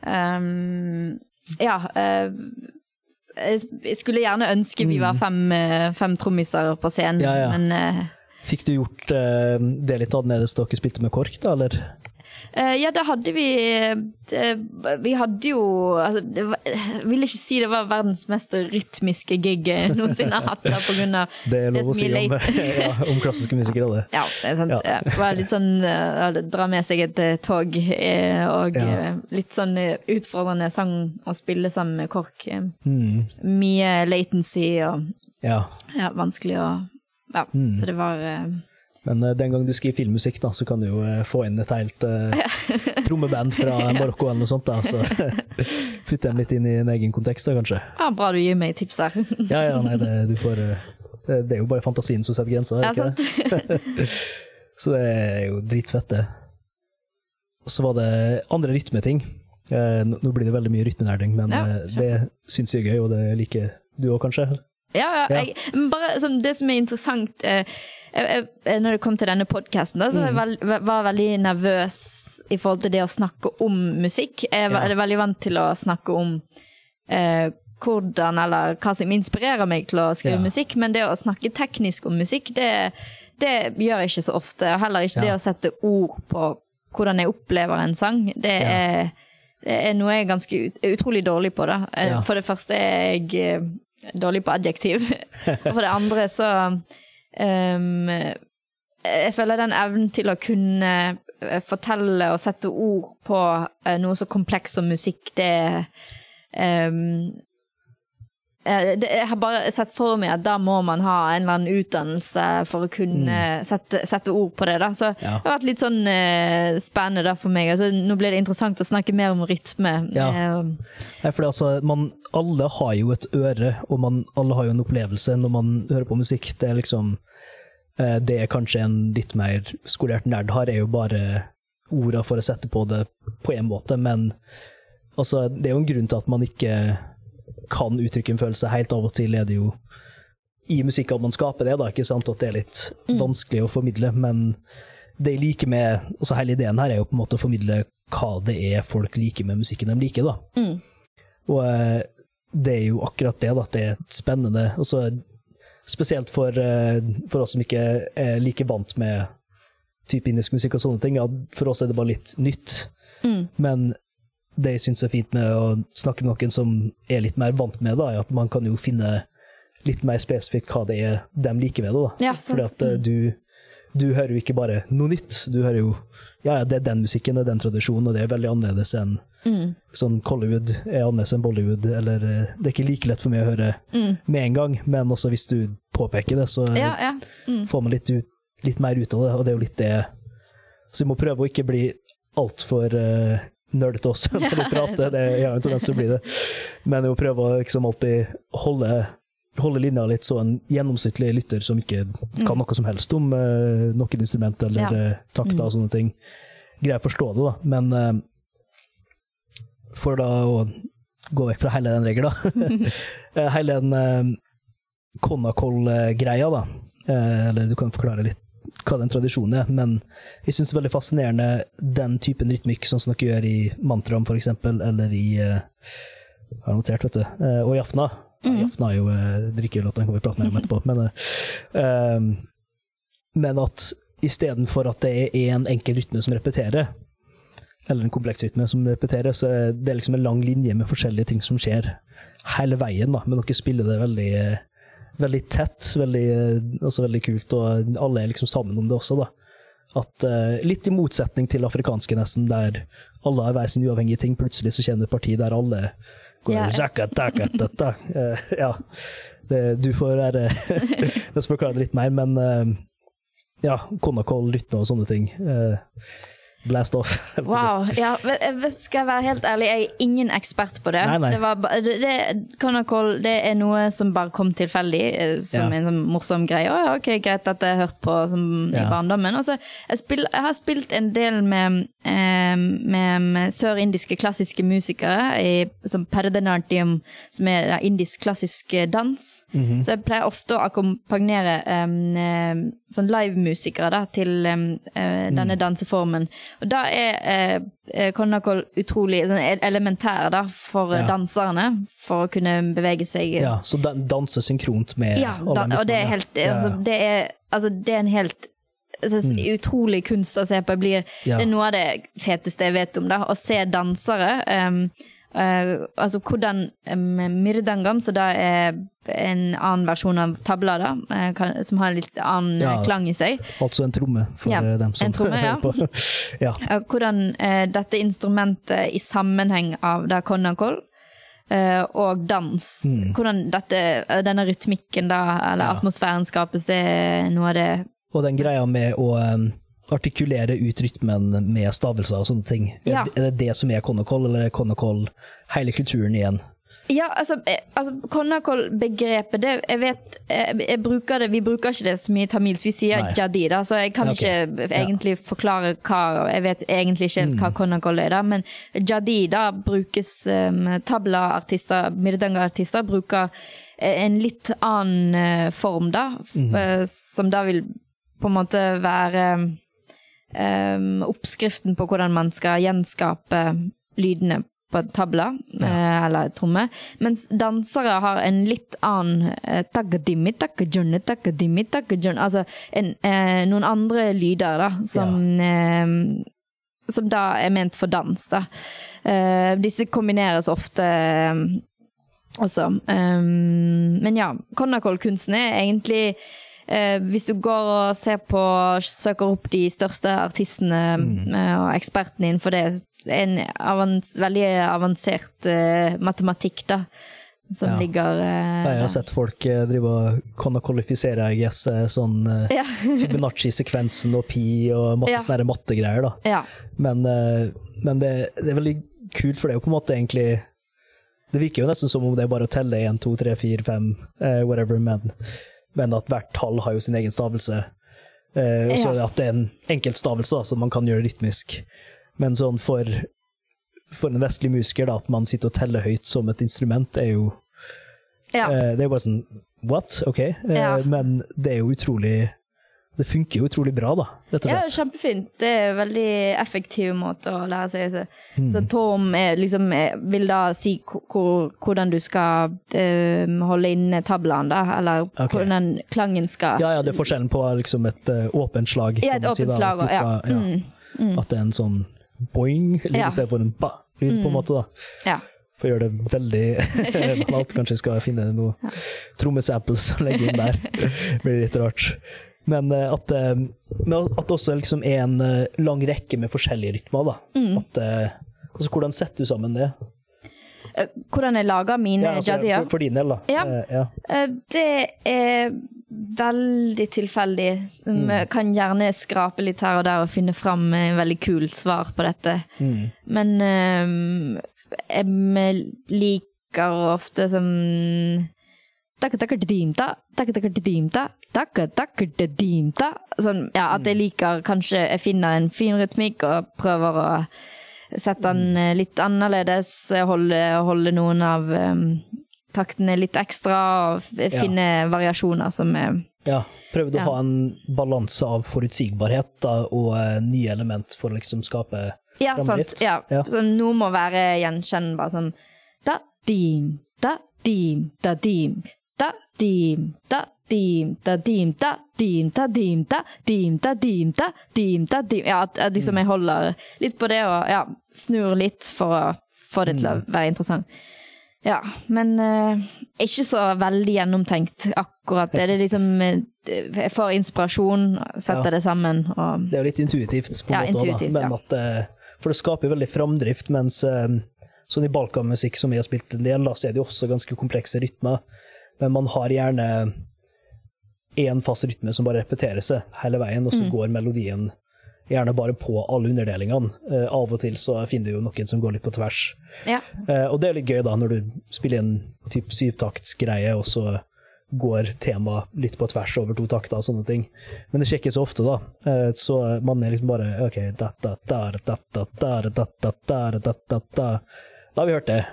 um, Ja. Uh, jeg skulle gjerne ønske vi var fem, eh, fem trommiser på scenen, Mm. Ja, ja. men uh, Fikk du gjort uh, det litt annerledes da dere spilte med KORK, da, eller? Eh, ja, da hadde vi det, Vi hadde jo altså, det var, Jeg vil ikke si det var verdens mest rytmiske gig jeg noensinne har hatt, da, på grunn av Det er lov å si om, ja, om klassiske musikere, det. Ja, det er sant. Ja. Ja. Var litt sånn uh, Dra med seg et eh, tog, eh, og eh, litt sånn eh, utfordrende sang å spille sammen med KORK. Eh, Mm, Mye latency og ja. ja, vanskelig å Ja, Mm. så det var eh, Men eh, den gang du skriver filmmusikk, da, så kan du jo eh, få inn et helt uh, trommeband fra Marokko eller noe sånt, da, så putte dem litt inn i en egen kontekst, da, kanskje. ja, bra du gir meg tips der. Ja, ja, nei, det, du får det det er jo bare fantasien som setter grenser, er Ja, ikke det? Så det er jo dritfett, det. Så var det andre rytmeting. Nå blir det veldig mye rytmenerding, men Ja, det syns jeg er gøy, og det liker du òg, kanskje? Ja, ja. Jeg, bare sånn, det som er interessant eh, jeg, jeg, Når det kom til denne podkasten, så var jeg Mm. veldig nervøs i forhold til det å snakke om musikk. Jeg var, Ja. er veldig vant til å snakke om eh, hvordan eller hva som inspirerer meg til å skrive Ja. musikk, men det å snakke teknisk om musikk, det, det gjør jeg ikke så ofte. Og heller ikke det å sette ord på hvordan jeg opplever en sang. Det er det er noe jeg er ganske ut, utrolig dårlig på. da. Eh, Ja. For det første er jeg eh, dårlig på adjektiv. og for det andre så um, Jeg føler den evnen til å kunne eh, fortelle og sette ord på eh, noe så kompleks som musikk, det det, jeg har bare sett for meg at da må man ha en eller annen utdannelse for å kunne sette, sette ord på det. da. Så Mm. Ja. det har vært litt sånn uh, spennende da for meg. Altså, nå blir det interessant å snakke mer om rytme. Ja. Uh, Nei, fordi altså, man, alle har jo et øre, og man, alle har jo en opplevelse når man hører på musikk. Det er liksom uh, Det kanskje en litt mer skolert nerd har, er jo bare orda for å sette på det på én måte, men altså, det er jo en grunn til at man ikke kan uttrykke en følelse. Helt av og til er det jo i musikk at man skaper det, da, ikke sant? at det er litt vanskelig å formidle, men det jeg liker med altså Hele ideen her er jo på en måte å formidle hva det er folk liker med musikken de liker. da. mm. Og eh, det er jo akkurat det, da, at det er spennende. Også, spesielt for, eh, for oss som ikke er like vant med type indisk musikk og sånne ting. Ja, for oss er det bare litt nytt. Mm. Men det jeg syns er fint med å snakke med noen som er litt mer vant med det, er at man kan jo finne litt mer spesifikt hva det er de liker ved det. da. Ja. Fordi at eh, du, du hører jo ikke bare noe nytt, du hører jo ja, ja, det er den musikken, det er den tradisjonen, og det er veldig annerledes enn Mm. sånn Collywood er annerledes enn Bollywood, eller eh, det er ikke like lett for meg å høre Mm. med en gang, men også hvis du påpeker det, så Ja, ja. Mm. får man litt, ut, litt mer ut av det, og det er jo litt det Så vi må prøve å ikke bli altfor uh, nerdete også når vi prater, det jeg har en tendens til å bli det, men å prøve å liksom alltid holde, holde linja litt så en gjennomsnittlig lytter som ikke kan noe som helst om uh, noen instrument eller Ja. eh, takter og sånne ting, greier å forstå det, da. Men uh, for da å gå vekk fra hele den regelen, da. Eh, hele den uh, Conacol-greia, da. Uh, eller du kan forklare litt hva den tradisjonen er, men jeg syns det er veldig fascinerende den typen rytmikk, sånn som dere gjør i Mantram, for eksempel, eller i uh, har notert, vet du. Uh, og i Jafna. Ja, Afna er jo uh, drikkelåt, den kan vi prate mer om etterpå, men uh, eh, Men at istedenfor at det er en enkel rytme som repeterer, eller en kompleks rytme som repeterer, så er det liksom en lang linje med forskjellige ting som skjer hele veien, da, men dere spiller det veldig, eh, veldig tett, veldig, eh, altså veldig kult, og alle er liksom sammen om det også, da. At, uh, litt i motsetning til afrikanske, nesten, der alle har hver sin uavhengige ting. Plutselig så kommer det et parti der alle går yeah. zaka, taka, tata. Uh, ja. Det, du får være Det som forklarer det litt mer, men uh, ja, Konakol, rytme og sånne ting. eh, blast off. Wow. Ja, skal jeg være helt ærlig, jeg er ingen ekspert på det. Nei, nei. Det, var, det, det, Conacol, det er noe som bare kom tilfeldig, eh, som Ja. en sånn morsom greie. Å, ok, Greit at jeg har hørt på som, i barndommen. Og jeg, spill, jeg har spilt en del med, eh, med, med sørindiske klassiske musikere, i, som Perdenartium, som er indisk klassisk dans. dans. -hmm. Så jeg pleier ofte å akkompagnere em, sånn livemusikere til um, uh, denne Mm. danseformen. Og da er uh, eh, utrolig sånn, elementær da, for eh, Ja. danserne, for å kunne bevege seg. Ja, så den danse synkront med Ja, da, og det er helt altså, det, er, altså, det er en helt så, utrolig kunst å se på. Blir. Det er noe av det feteste jeg vet om. da, Å se dansere. em, eh, altså hvordan um, myrdangam, så da er en annen versjon av tabla, da, eh, kan, som har en litt annen Ja. eh, klang i seg. Altså en tromme, for Ja, eh, dem som tromme, ja. hører på. ja. uh, hvordan uh, dette instrumentet i sammenheng av da konakol eh, og dans Hvordan dette, eh, denne rytmikken da, eller Mm. Atmosfæren skapes, det er noe av det Og den greia med å um, artikulere ut rytmen med stavelser og sånne ting. Ja. Er det det som er konakol, eller er konakol hele kulturen igjen? Ja, altså, eh, altså Konakol-begrepet, det jeg vet jeg, jeg bruker det, Vi bruker ikke det så mye i tamilsk, vi sier Nei. jadid, så jeg kan okay. ikke egentlig forklare hva Jeg vet egentlig ikke Mm. hva konakol er, da, men jadida brukes um, Tabla-artister, mirdanga-artister, bruker eh, en litt annen eh, form, da, eh, som da vil på en måte være um, oppskriften på hvordan man skal gjenskape lydene på en tabla, eh, eller tromme. Mens dansere har en litt annen eh, Altså en, eh, noen andre lyder, da, som eh, Som da er ment for dans, da. Eh, disse kombineres ofte eh, også. Um, men ja, Connacol-kunsten er egentlig eh, Hvis du går og ser på søker opp de største artistene eh, og ekspertene innenfor det, en avans, veldig avansert eh, matematikk, da. Som Ja. ligger eh, Jeg har sett folk eh, drive og kvalifisere, jeg guess, eh, sånn Ja. Fibonacci-sekvensen og pi og masse Ja. sånne mattegreier, da. ja. Men, men det, det er veldig kult, for det er jo på en måte egentlig Det virker jo nesten som om det er bare å telle 1, 2, 3, 4, 5, eh, whatever, men, men at hvert tall har jo sin egen stavelse. Eh, og så Ja. at det er en enkeltstavelse da, som man kan gjøre rytmisk. Men sånn for, for en vestlig musiker, da, at man sitter og teller høyt som et instrument, er jo ja. eh, Det er jo bare sånn What? Ok. Eh, Ja. Men det er jo utrolig Det funker jo utrolig bra, da, rett og Ja, slett. kjempefint. Det er en veldig effektiv måte å lære seg det. Mm. Så tom er liksom er- vil da si hvor- hvor, hvordan du skal eh, holde inne tablaen, da. Eller okay. hvordan klangen skal Ja, ja, det er forskjellen på liksom et uh, åpent slag. Ja, et åpent si slag, og- ja. ja. Mm, At det er en sånn boing Ja. Mm. i stedet for en ba-lyd, på en måte. da. ja. For å gjøre det veldig banalt. Kanskje jeg skal finne noe trommesamples og legge inn der. Det blir litt rart. Men eh, at, eh, men at det også liksom er en eh, lang rekke med forskjellige rytmer. da. Mm. At, altså, hvordan setter du sammen det? Hvordan jeg lager mine Ja, altså, jadier? for, for din del, da. Ja. Ja. Det er veldig tilfeldig. Mm. eh, Kan gjerne skrape litt her og der og finne fram en veldig kult svar på dette. Mm. Men jeg liker ofte som takka-takka-dimta. Sånn, ja, at jeg liker Kanskje jeg finner en fin rytmikk og prøver å sette den eh, litt annerledes. Holde, holde noen av um, taktene litt ekstra, og finne finne variasjoner som er Ja, prøvde Ja. å ha en balanse av forutsigbarhet da, og uh, nye element for å liksom skape Ja, framdrift. sant. Ja. Ja. Så noe må være gjenkjennbar. Sånn da, dim, da, dim, da, dim, da, dim, da, dim, da, dim, da, dim, da, dim, da, dim, da, dim, da, dim, da, dim Ja, at, liksom jeg holder litt på det og ja, snur litt for å få det til å være interessant. Ja, men uh, ikke så veldig gjennomtenkt akkurat det. Det er liksom eh, Jeg får inspirasjon, setter Ja. det sammen og Det er jo litt intuitivt, på en Ja, måte, også, men at, uh, for det skaper veldig framdrift. Mens uh, sånn i balkanmusikk, som vi har spilt en del, da, så er det jo også ganske komplekse rytmer men man har gjerne én fast rytme som bare repeterer seg hele veien, og så mm. går melodien gjerne bare på alle underdelingene. Uh, av og til så finner du jo noen som går litt på tvers. Ja. Uh, og det er litt gøy, da, når du spiller en type syvtaktsgreie, og så går temaet litt på tvers over to takter og sånne ting. Men det sjekkes så ofte, da. Uh, så man er liksom bare OK da, da, der, da, da, da, da, da, da, da. Da har vi hørt det,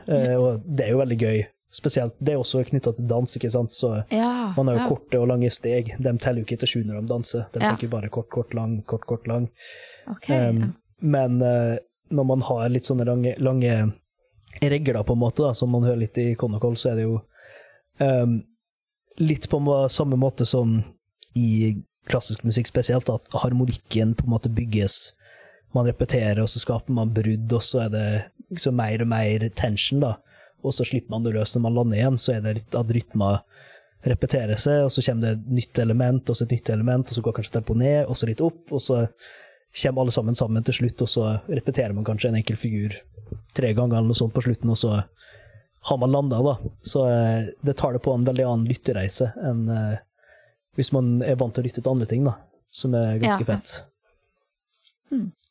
og det er jo veldig gøy Spesielt, Det er også knytta til dans, ikke sant. Så ja man har jo ja. korte og lange steg. De teller jo ikke til sju når de danser. De Ja. tenker bare kort, kort, lang, kort, kort, lang. Okay, Um. Men uh, når man har litt sånne lange, lange regler, på en måte, da, som man hører litt i Conocol, så er det jo um, litt på samme måte som i klassisk musikk spesielt, at harmonikken på en måte bygges. Man repeterer, og så skaper man brudd, og så er det liksom mer og mer tension, da. Og så slipper man det løs når man lander igjen, så er det litt at rytma repeterer seg, og så kommer det et nytt element, og så et nytt element, og så går kanskje tempoet ned, og så litt opp, og så kommer alle sammen sammen til slutt, og så repeterer man kanskje en enkel figur tre ganger eller noe sånt på slutten, og så har man landa, da. Så eh, det tar det på en veldig annen lyttereise enn eh, hvis man er vant til å lytte til andre ting, da, som er ganske Ja. fett.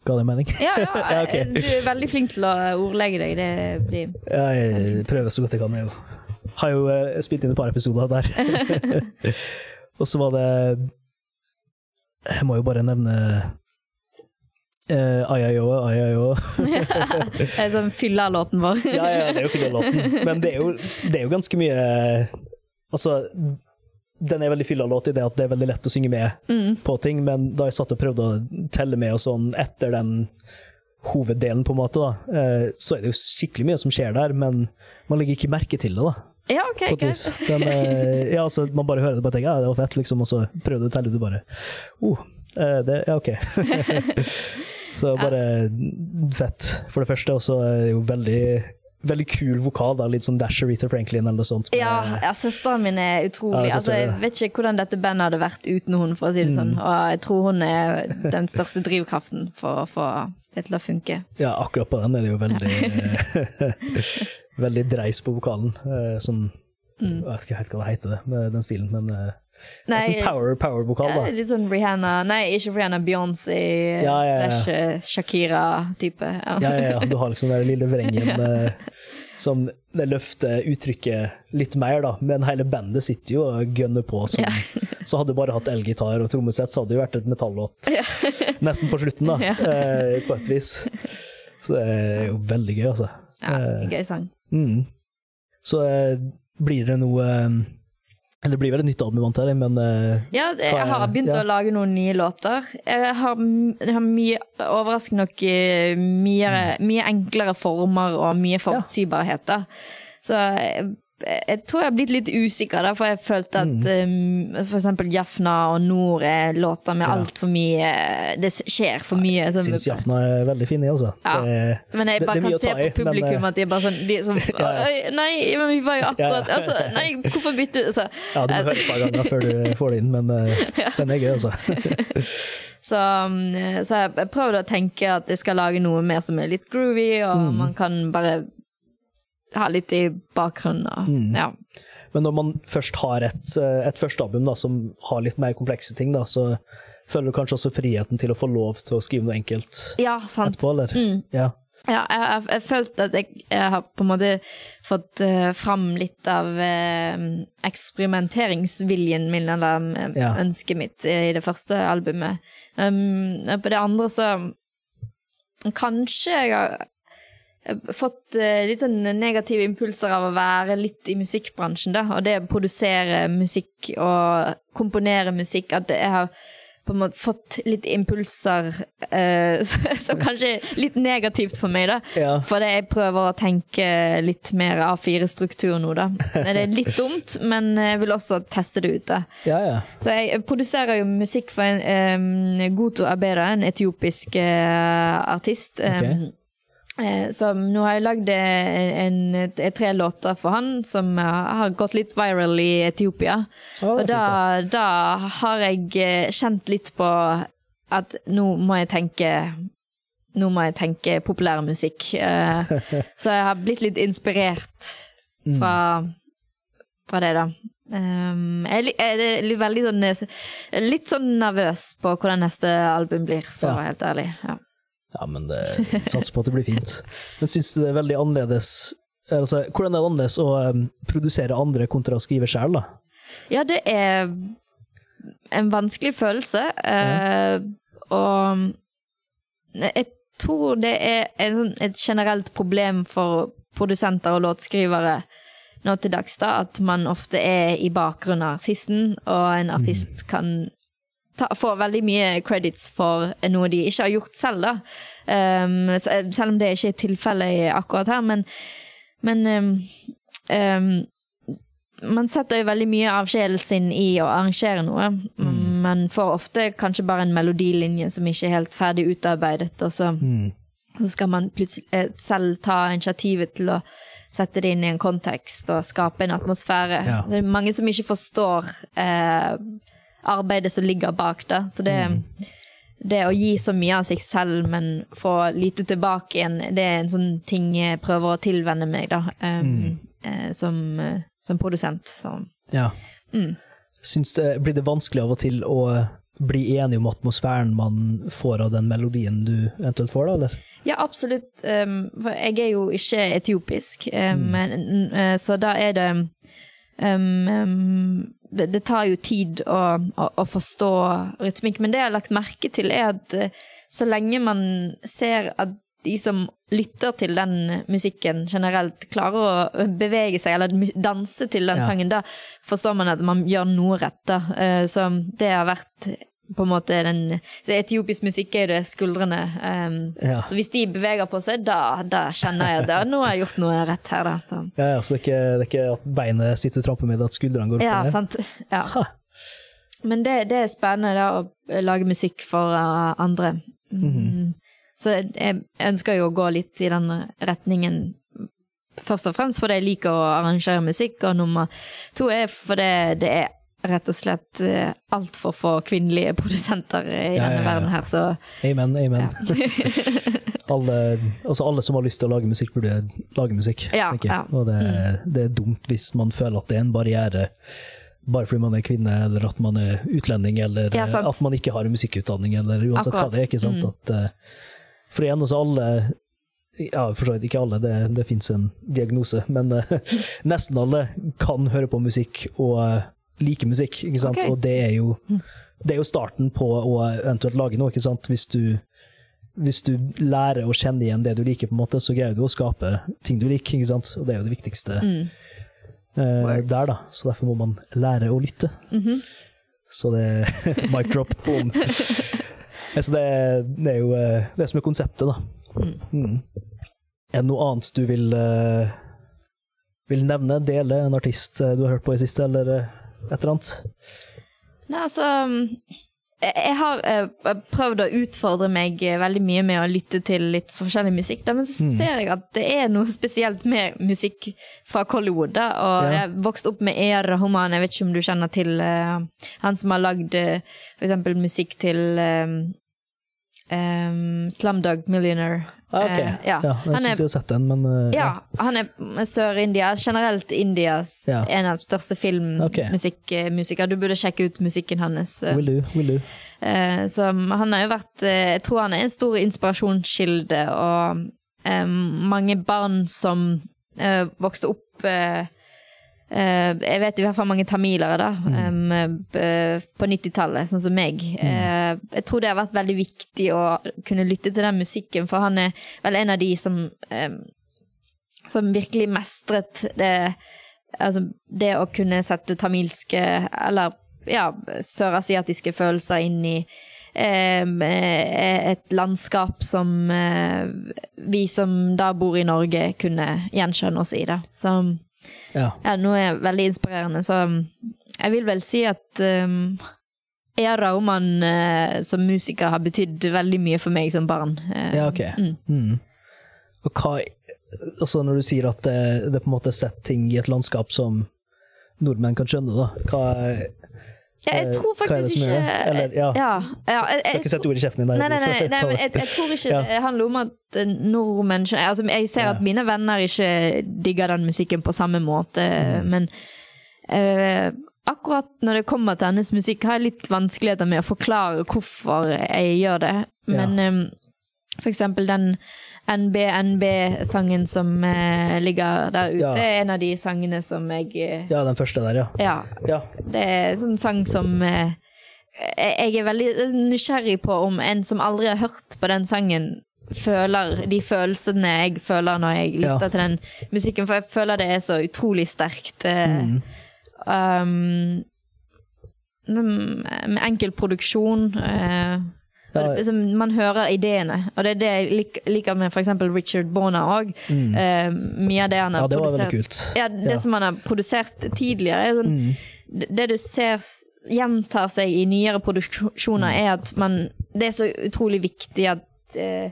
Ga det mening? Ja, ja, Ja, okay. du er veldig flink til å ordlegge deg. Det blir Jeg prøver så godt jeg kan. Jeg har jo eh, spilt inn et par episoder der. og så var det Jeg må jo bare nevne uh, Ayayo, Ayayo. Det er sånn fylla-låten vår. ja, ja, det er jo fylla-låten. Men det er, jo, det er jo ganske mye Altså, den er veldig fylla-låt i det at det er veldig lett å synge med Mm. på ting, men da jeg satt og prøvde å telle med og sånn etter den hoveddelen, på en måte, da, eh, så er det jo skikkelig mye som skjer der, men man legger ikke merke til det, da. Ja, OK. greit. Eh, ja, altså, man bare hører det og tenker ja, det var fett, liksom, og så prøver du å telle ut og bare oh, eh, det, Ja, OK. så bare fett, for det første. Og så er det jo veldig, veldig kul vokal, da, litt sånn Dash Aretha Franklin eller noe sånt. Ja, ja søsteren min er utrolig Ja, altså, Jeg vet ikke hvordan dette bandet hadde vært uten hun, for å si det Mm. sånn. Og jeg tror hun er den største drivkraften for å få det til å funke. ja, akkurat på den er det jo veldig Veldig dreis på vokalen. eh, Sånn Mm. Jeg vet ikke helt hva det heter, med den stilen, men eh, Nei, sånn power- power-vokal, ja, da. litt sånn Rihanna Nei, ikke Rihanna, Beyoncé Ja, ja, ja. slash eh, Shakira-type. Ja. Ja, ja, ja. Du har liksom den lille vrengen eh, som det løfter uttrykket litt mer, da. Men hele bandet sitter jo og gønner på. Som, Ja. Så hadde du bare hatt elgitar og trommesett, så hadde det jo vært et metallåt Ja. nesten på slutten, da. Ja. eh, på et vis. Så det er jo veldig gøy, altså. Ja, Eh, gøy sang. mm. Så eh, blir det noe eh, det blir vel et nytt album, antar jeg, men uh, Ja, jeg har begynt ja. å lage noen nye låter. Jeg har, jeg har mye, overraskende nok, eh, mye, mye enklere former og mye forutsigbarhet. Så jeg, jeg tror jeg har blitt litt usikker, da, for jeg følte at mm. for eksempel Jafna og Nord er låter med Ja. altfor mye Det skjer for mye. jeg syns Jafna er veldig fin, altså. Ja. Det, men jeg det- bare det er kan se i, på publikum men, eh, at de er bare sånn, de er sånn Ja, ja. Nei, men vi var jo akkurat altså, Nei, hvorfor bytte altså. ja, du må høre et par ganger før du får det inn, men eh, den er gøy, altså. Så, um, så jeg prøvde å tenke at jeg skal lage noe mer som er litt groovy, og Mm. man kan bare ha litt i bakgrunnen. og- Mm. Ja. Men når man først har et, eh, et første album da, som har litt mer komplekse ting, da, så føler du kanskje også friheten til å få lov til å skrive noe enkelt ja, sant. etterpå, eller? Mm. Ja. Ja, jeg har jeg følt at jeg, jeg har på en måte fått uh, fram litt av uh, eksperimenteringsviljen min, eller um, Ja. ønsket mitt i det første albumet. Um, på det andre så Kanskje jeg har fått eh, litt sånn negative impulser av å være litt i musikkbransjen, da. Og det å produsere musikk og komponere musikk. At jeg har på en måte fått litt impulser eh, som kanskje er litt negativt for meg, da. Ja. Fordi jeg prøver å tenke litt mer A4-struktur nå, da. Det er litt dumt, men jeg vil også teste det ut, da. ja, ja. Så jeg produserer jo musikk for en um, Goto Abeda, en etiopisk uh, artist. Um, eh, som nå har jeg lagd en, en, tre låter for han, som eh, har gått litt viral i Etiopia. Oh, Og da, da har jeg eh, kjent litt på at nå må jeg tenke nå må jeg tenke populærmusikk. Eh, så jeg har blitt litt inspirert fra, fra det, da. Um, jeg, er veldig sånn eh, Litt sånn nervøs på hvordan neste album blir, for å være helt ærlig. Ja. Ja, men det satser på at det blir fint. Men syns du det er veldig annerledes altså, Hvordan er det annerledes å um, produsere andre kontra å skrive sjøl, da? ja, det er en vanskelig følelse, eh, og jeg tror det er en, sånn- et generelt problem for produsenter og låtskrivere nå til dags, da, at man ofte er i bakgrunnen av artisten, og en artist kan ta, får veldig mye credits for noe de ikke har gjort selv, da. Um, selv om det ikke er tilfellet akkurat her, men, men um, um, man setter jo veldig mye av sjelen sin i å arrangere noe. Mm, man får ofte kanskje bare en melodilinje som ikke er helt ferdig utarbeidet, og så, Mm. så skal man plutselig eh, selv ta initiativet til å sette det inn i en kontekst og skape en atmosfære. Ja. Så det er mange som ikke forstår eh, arbeidet som ligger bak det. Så det, det å gi så mye av seg selv, men få lite tilbake igjen, det er en sånn ting jeg prøver å tilvenne meg, da, um, eh, som, eh, som produsent. Så. Ja. Mm. Syns det, blir det vanskelig av og til å bli enig om atmosfæren man får av den melodien du eventuelt får, da, eller? Ja, absolutt. Um, for jeg er jo ikke etiopisk, um, men, uh, så da er det um, um, det, det tar jo tid å, å, å forstå rytmikk, men det jeg har lagt merke til, er at uh, så lenge man ser at de som lytter til den musikken generelt, klarer å bevege seg eller danse til den Ja. sangen, da forstår man at man gjør noe rett. da. Uh, Så det har vært på en måte den Så etiopisk musikk er jo det skuldrene. um, Ja. Så hvis de beveger på seg, da, da kjenner jeg at da, nå har jeg gjort noe rett her, da. Så. Ja, ja, så det er, ikke, det er ikke at beinet sitter tramper med, at skuldrene går opp Ja, ned? sant. Ja. Ha. Men det, det er spennende da, å lage musikk for uh, andre. Mm. Så jeg, jeg ønsker jo å gå litt i den retningen. Først og fremst fordi jeg liker å arrangere musikk, og nummer to er fordi det er rett og slett uh, altfor få kvinnelige produsenter i Ja, denne ja, verden her, så Amen, amen. alle, altså alle som har lyst til å lage musikk, burde lage musikk, Ja, tenker jeg. Mm. Og det, det er dumt hvis man føler at det er en barriere bare fordi man er kvinne, eller at man er utlending, eller at man ikke har en musikkutdanning, eller uansett Akkurat. hva det er. ikke sant? Mm. At, eh, for igjen, også alle ja, for så vidt ikke alle, det, det fins en diagnose, men uh, nesten alle kan høre på musikk og eh, like musikk, ikke sant? Okay. Og det er, jo, det er jo starten på å eventuelt lage noe, ikke sant? Hvis du, hvis du lærer å kjenne igjen det du liker, på en måte, så greier du å skape ting du liker, ikke sant? Og det er jo det viktigste mm. uh, der, da. Så derfor må man lære å lytte. Mhm. Så det Mic drop, boom. Så det, det er jo eh, det som er konseptet, da. Mm. Er det noe annet du vil, eh, vil nevne? Dele en artist du har hørt på i siste, eller et eller annet? Nei, altså Jeg har eh, prøvd å utfordre meg eh, veldig mye med å lytte til litt forskjellig musikk, da, men så Mm. ser jeg at det er noe spesielt med musikk fra Collywood. Da, og Ja. jeg vokste opp med E.R. Homan, jeg vet ikke om du kjenner til uh, han som har lagd uh, eksempel musikk til um, Slumdog Millionaire. Ah, ok. uh, ja. ja, jeg syns jeg har sett den, men uh, Ja, han er Sør-India, generelt Indias Ja. en av de største filmmusikere. Okay. Du burde sjekke ut musikken hans. eh. Will do, will do. Uh, så han har jo vært Jeg tror han er en stor inspirasjonskilde, og um, mange barn som vokste opp Jeg vet i hvert fall mange tamilere, da, eh, b- på 90-tallet, sånn som meg. Eh, jeg tror det har vært veldig viktig å kunne lytte til den musikken, for han er vel en av de som eh, som virkelig mestret det Altså det å kunne sette tamilske, eller ja, sørasiatiske følelser inn i eh, et landskap som eh, vi som da bor i Norge, kunne gjenkjenne oss i. Da. Så Ja. ja, noe er veldig inspirerende. Så jeg vil vel si at um, Ea Rauman uh, som musiker har betydd veldig mye for meg som barn. Uh, Ja, ok. mm. Mm. Og hva Altså, når du sier at det, det på en måte setter ting i et landskap som nordmenn kan skjønne, da, hva Ja, jeg Eh, tror faktisk ikke? Eller, ja. ja, ja, jeg, Skal ikke sette ord i kjeften din. Nei, nei, nei, nei, men jeg, jeg tror ikke Ja. det handler om at eh, nordmenn altså, Jeg ser at mine venner ikke digger den musikken på samme måte, Mm. men uh, akkurat når det kommer til hennes musikk, har jeg litt vanskeligheter med å forklare hvorfor jeg gjør det. Men eh, for eksempel den NBNB-sangen som eh, ligger der ute, Ja. er en av de sangene som jeg eh, Ja, den første der, ja. Ja. Ja, Det er en sånn sang som eh, Jeg er veldig nysgjerrig på om en som aldri har hørt på den sangen, føler de følelsene jeg føler når jeg lytter til den musikken, for jeg føler det er så utrolig sterkt. eh, Mm. um, med enkel produksjon. eh, Ja. det- liksom, man hører ideene, og det er det jeg lik, liker med f.eks. Richard Bona òg. mye av det han har Mm. ja det produsert ja, det som han har produsert tidligere, er sånn, det, det du ser gjentar seg i nyere produksjoner, Mm. er at man Det er så utrolig viktig at eh,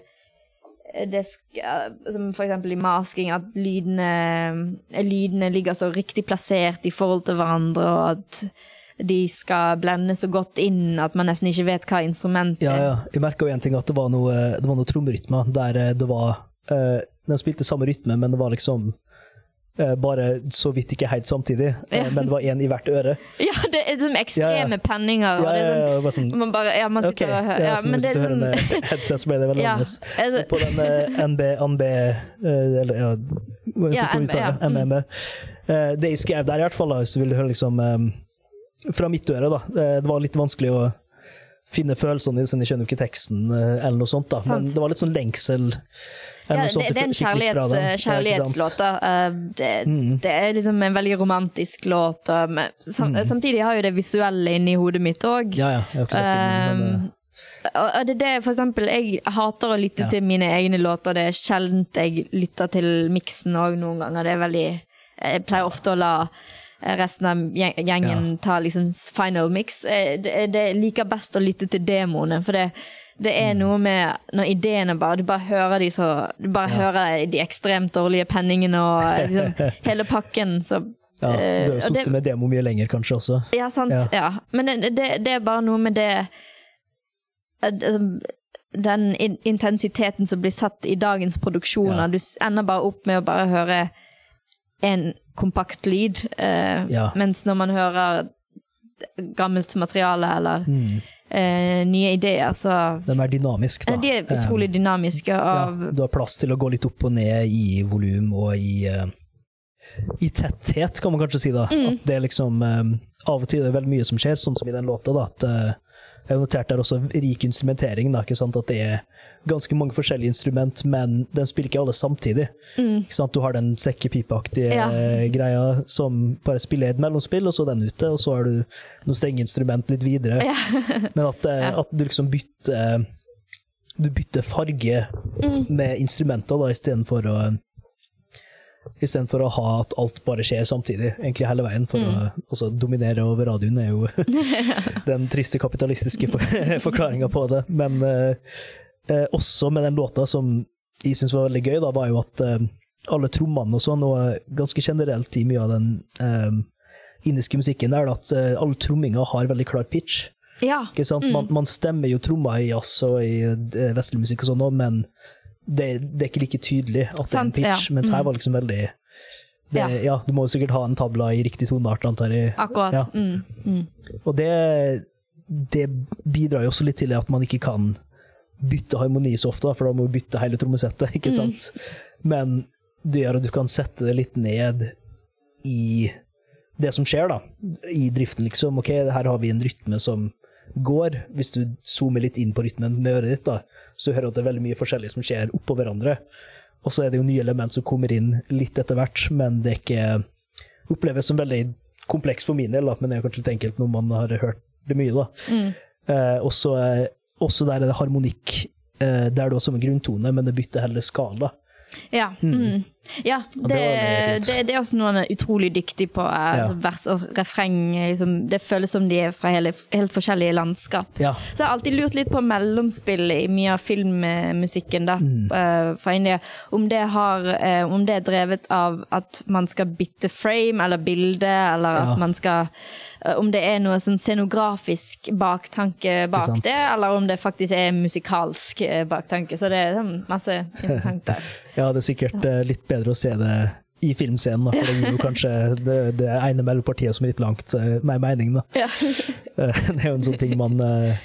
det skal, som eksempel i masking, at lydene, lydene ligger så riktig plassert i forhold til hverandre, og at de skal blende så godt inn at man nesten ikke vet hva instrumentet er. ja. Jeg merka jo en ting at det var noe, det var noe trommerytme der eh, det var uh, De spilte samme rytme, men det var liksom uh, bare så vidt ikke helt samtidig. ja. uh, Men det var én i hvert øre. Ja, det er liksom ekstreme Ja, ja. penninger. Ja, og det ja, er sånn, ja, sånn man bare, ja, man sitter sitter og hører ja, ja, så er sitter og hører sånn, med headset, så ble det veldig ja, annerledes. altså, På den NB, NB Eller ja, hva Ja, ja, det? mm. Det jeg skrev der, i hvert fall, hvis du vil høre liksom eh, Fra mitt øre, da. Eh, Det var litt vanskelig å finne følelsene dine, jeg skjønner jo ikke teksten, eh, eller noe sånt. da. Men det var litt sånn lengsel. ja, det, sånt det, er en kjærlighets, kjærlighetslåt. da. Eh, Det, Mm. det er liksom en veldig romantisk låt. men sam, Samtidig har jo det visuelle inni hodet mitt òg. Ja, ja. Jeg har ikke sett den, men, Um, og det det, for eksempel, jeg hater å lytte Ja. til mine egne låter. Det er sjelden jeg lytter til miksen òg noen ganger. Det er veldig Jeg pleier ofte å la resten av gjengen gjengen tar liksom final mix. Eh, Det, det liker best å lytte til demoene, for det, det Mm. er noe med når ideene bare Du bare hører de så Du bare hører de ekstremt dårlige penningene og liksom hele pakken, så ja, du eh, har jo sittet med demo mye lenger, kanskje, også. ja, sant. Ja. Ja. Men det, det, det er bare noe med det altså, Den intensiteten som blir satt i dagens produksjoner. Ja. Du ender bare opp med å bare høre en kompakt lyd. eh, Ja. Mens når man hører gammelt materiale eller Mm. eh, nye ideer, så De er dynamiske, dynamisk, da. De er utrolig dynamiske av Ja, du har plass til å gå litt opp og ned i volum og i, eh, i tetthet, kan man kanskje si. da. Mm. At det er liksom eh, Av og til er det veldig mye som skjer, sånn som i den låta. da, at eh, Jeg har notert der også rik instrumentering. da, ikke sant, At det er ganske mange forskjellige instrument, men de spiller ikke alle samtidig. Ikke sant, Du har den sekkepipeaktige Mm. Ja. greia som bare spiller et mellomspill, og så den ute. Og så har du noen strengeinstrument litt videre. Ja. Men at, eh, at du liksom bytter Du bytter farge Mm. med instrumenter da, istedenfor å Istedenfor å ha at alt bare skjer samtidig, egentlig hele veien. For Mm. å altså, dominere over radioen er jo den triste kapitalistiske for, forklaringa på det. Men eh, eh, også med den låta som jeg syns var veldig gøy, da, var jo at eh, alle trommene og sånn, og ganske generelt i mye av den eh, indiske musikken er det at eh, alle tromminger har veldig klar pitch. ja. Ikke sant? Man, man stemmer jo trommer i jazz og i eh, vestlig musikk og sånn men det, det er ikke like tydelig at det er en pitch. ja. Mens her Mm. var liksom veldig det, Ja. ja. du må jo sikkert ha en tabla i riktig toneart, antar jeg. Akkurat. Ja. Mm. Mm. Og det, det bidrar jo også litt til at man ikke kan bytte harmoni så ofte, for da må du bytte hele trommesettet, ikke Mm. sant? Men det gjør at du kan sette det litt ned i det som skjer, da. I driften, liksom. Ok, her har vi en rytme som går. Hvis du zoomer litt inn på rytmen med øret ditt, da, så hører du at det er veldig mye forskjellig som skjer oppå hverandre. Og så er det jo nye element som kommer inn litt etter hvert, men det er ikke oppleves som veldig kompleks for min del, da, men det er kanskje litt enkelt når man har hørt det mye. da. Mm. Eh, også, eh, også der er det harmonikk, eh, er det også en grunntone, men det bytter heller skala. Ja. Mm. Ja det, fint. det, det er også noe han er utrolig dyktig på. eh, Ja. Altså vers og refreng. Liksom, det føles som de er fra hele, helt forskjellige landskap. Ja. Så jeg har alltid lurt litt på mellomspillet i mye av filmmusikken da, Mm. eh, fra India. Om det, har, eh, om det er drevet av at man skal bytte frame eller bilde, eller Ja. at man skal Om det er noe sånn scenografisk baktanke bak det, eller om det faktisk er musikalsk baktanke. Så det er sånn masse interessant der. ja, det er sikkert litt bedre å se det i filmscenen, da, for det gir jo kanskje det, det ene mellompartiet som er litt langt, eh, mer mening. da. Ja. Eh, Det er jo en sånn ting man, eh,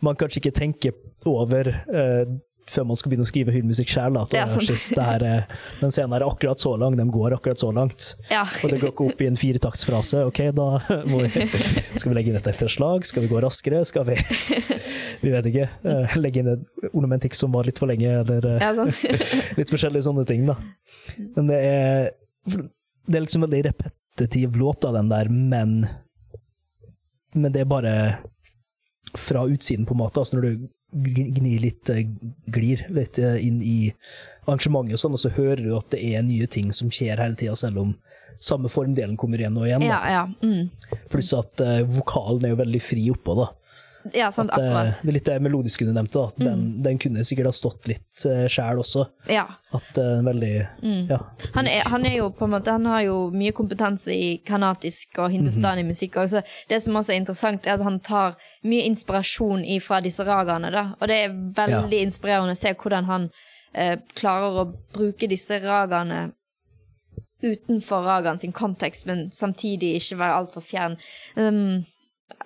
man kanskje ikke tenker over eh, før man skal begynne å skrive filmmusikk sjøl. At Det er «Å, sant. shit, det her, er- den scenen er akkurat så lang, de går akkurat så langt. ja. Og det går ikke opp i en firetaktsfrase. Ok, da vi, skal vi legge inn et ekstra slag? Skal vi gå raskere? Skal vi Vi vet ikke. eh, Legge inn en ornamentikk som var litt for lenge, eller eh, Ja, sånn. litt forskjellige sånne ting, da. Men det er Det er liksom veldig repetitiv låt av den der, men Men det er bare fra utsiden, på en måte. Altså når du gnir litt, eh, glir litt inn i arrangementet, og sånn, og så hører du at det er nye ting som skjer hele tida, selv om samme formdelen kommer igjen og igjen. Ja, ja. Mm. Pluss at uh, vokalen er jo veldig fri oppå, da. Ja, sant, At, eh, akkurat. det er litt det melodiske du nevnte, da. Den, den kunne sikkert ha stått litt uh, sjæl også. Ja. At er veldig Ja. Han er, han er jo på en måte Han har jo mye kompetanse i kanatisk og hindustani-musikk. òg, så det som også er interessant, er at han tar mye inspirasjon fra disse ragaene. da Og det er veldig inspirerende å se hvordan han uh, klarer å bruke disse ragaene utenfor ragaen sin kontekst, men samtidig ikke være altfor fjern. Um,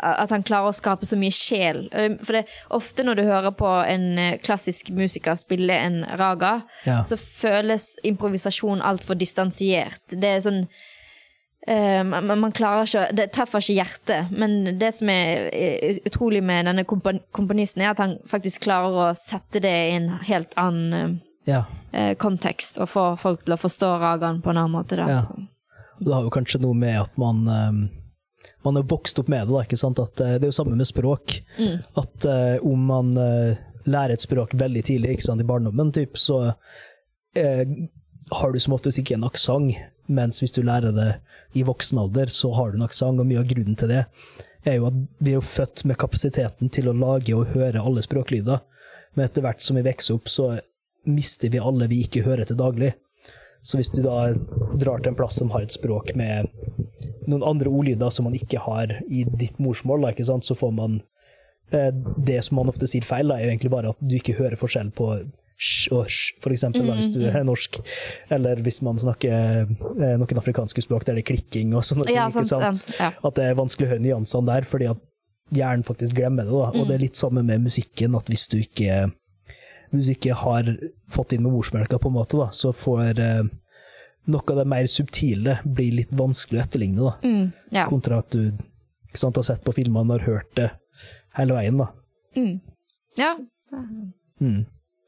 at han klarer å skape så mye sjel. Um, For det, ofte når du hører på en eh, klassisk musiker spille en raga, Ja. så føles improvisasjon altfor distansiert. Det er sånn uh, man, man klarer ikke Det treffer ikke hjertet. Men det som er eh, utrolig med denne kompon komponisten, er at han faktisk klarer å sette det i en helt annen ja. kontekst, og få folk til å forstå ragaen på en annen måte. Da. Ja. Det har jo kanskje noe med at man eh, man er vokst opp med det, da, ikke sant? At eh, det er jo samme med språk. At uh, om man uh, lærer et språk veldig tidlig, ikke sant, i barndommen, typ, så uh, har du som oftest ikke en aksent, mens hvis du lærer det i voksen alder, så har du en aksent, og mye av grunnen til det er jo at vi er jo født med kapasiteten til å lage og høre alle språklyder, men etter hvert som vi vokser opp, så mister vi alle vi ikke hører til daglig. Så hvis du da drar til en plass som har et språk med noen andre ordlyder som man ikke har i ditt morsmål, da, sant? så får man eh, Det som man ofte sier feil, da, er jo egentlig bare at du ikke hører forskjell på sj og sj, for eksempel, da, hvis du er norsk. Eller hvis man snakker eh, noen afrikanske språk der det er klikking og sånne. Ja, ja. At det er vanskelig å høre nyansene der, fordi at hjernen faktisk glemmer det. Da. Og det er litt samme med musikken, at hvis du ikke hvis du ikke har fått inn med morsmelka, på en måte, da, så får eh, noe av det mer subtile bli litt vanskelig å etterligne. Da. Mm, ja. Kontra at du sant, har sett på filmene og har hørt det hele veien. Da. Mm. ja. Mm.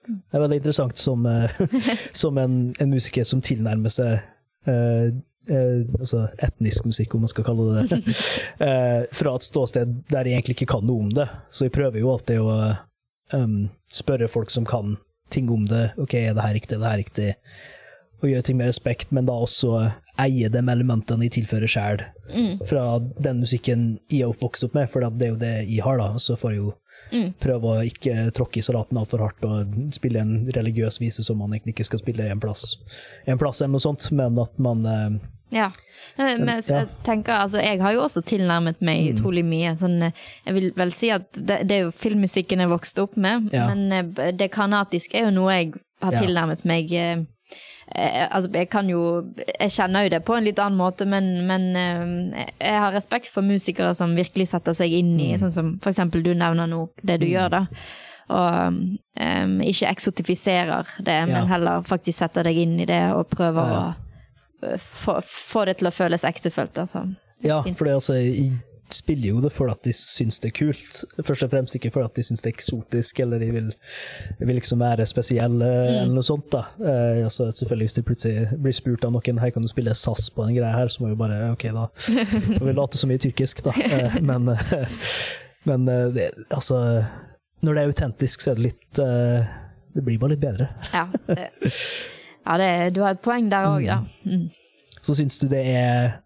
Det er veldig interessant som, eh, som en, en musiker som tilnærmer seg eh, eh, altså etnisk musikk, om man skal kalle det det, eh, fra et ståsted der jeg egentlig ikke kan noe om det. Så jeg prøver jo alltid å um, spørre folk som kan ting om det. Ok, er det her riktig, er det her riktig? Og gjøre ting med respekt, men da også eie de elementene jeg tilfører sjøl fra den musikken jeg er oppvokst opp med, for det er jo det jeg har, da. Så får jeg jo prøve å ikke tråkke i salaten altfor hardt og spille en religiøs vise som man egentlig ikke skal spille en plass, en plass eller noe sånt, men at man eh, Ja. Men jeg tenker, altså, jeg har jo også tilnærmet meg utrolig mye. Sånn, eh, jeg vil vel si at det, det er jo filmmusikken jeg vokste opp med, Ja. men eh, det kanatiske er jo noe jeg har tilnærmet meg. eh, eh, altså, jeg kan jo Jeg kjenner jo det på en litt annen måte, men, men eh, jeg har respekt for musikere som virkelig setter seg inn i, sånn som for eksempel du nevner nå, det du gjør, da. Og um, ikke eksotifiserer det, men heller faktisk setter deg inn i det og prøver Ja, ja. Få, det til å føles ektefølt, altså. Ja, for det, altså, jeg spiller jo det for at de syns det er kult. Først og fremst ikke for at de syns det er eksotisk, eller de vil, vil liksom være spesielle, eller noe sånt. da. Eh, altså, selvfølgelig Hvis de plutselig blir spurt av noen her kan du spille SAS på den greia her, så må vi bare ok, da får vi late som vi er tyrkisk, da. Eh, men eh, men eh, det, altså Når det er autentisk, så er det litt eh, Det blir bare litt bedre. Ja, det, ja det, du har et poeng der òg, da. Mm. Så syns du det er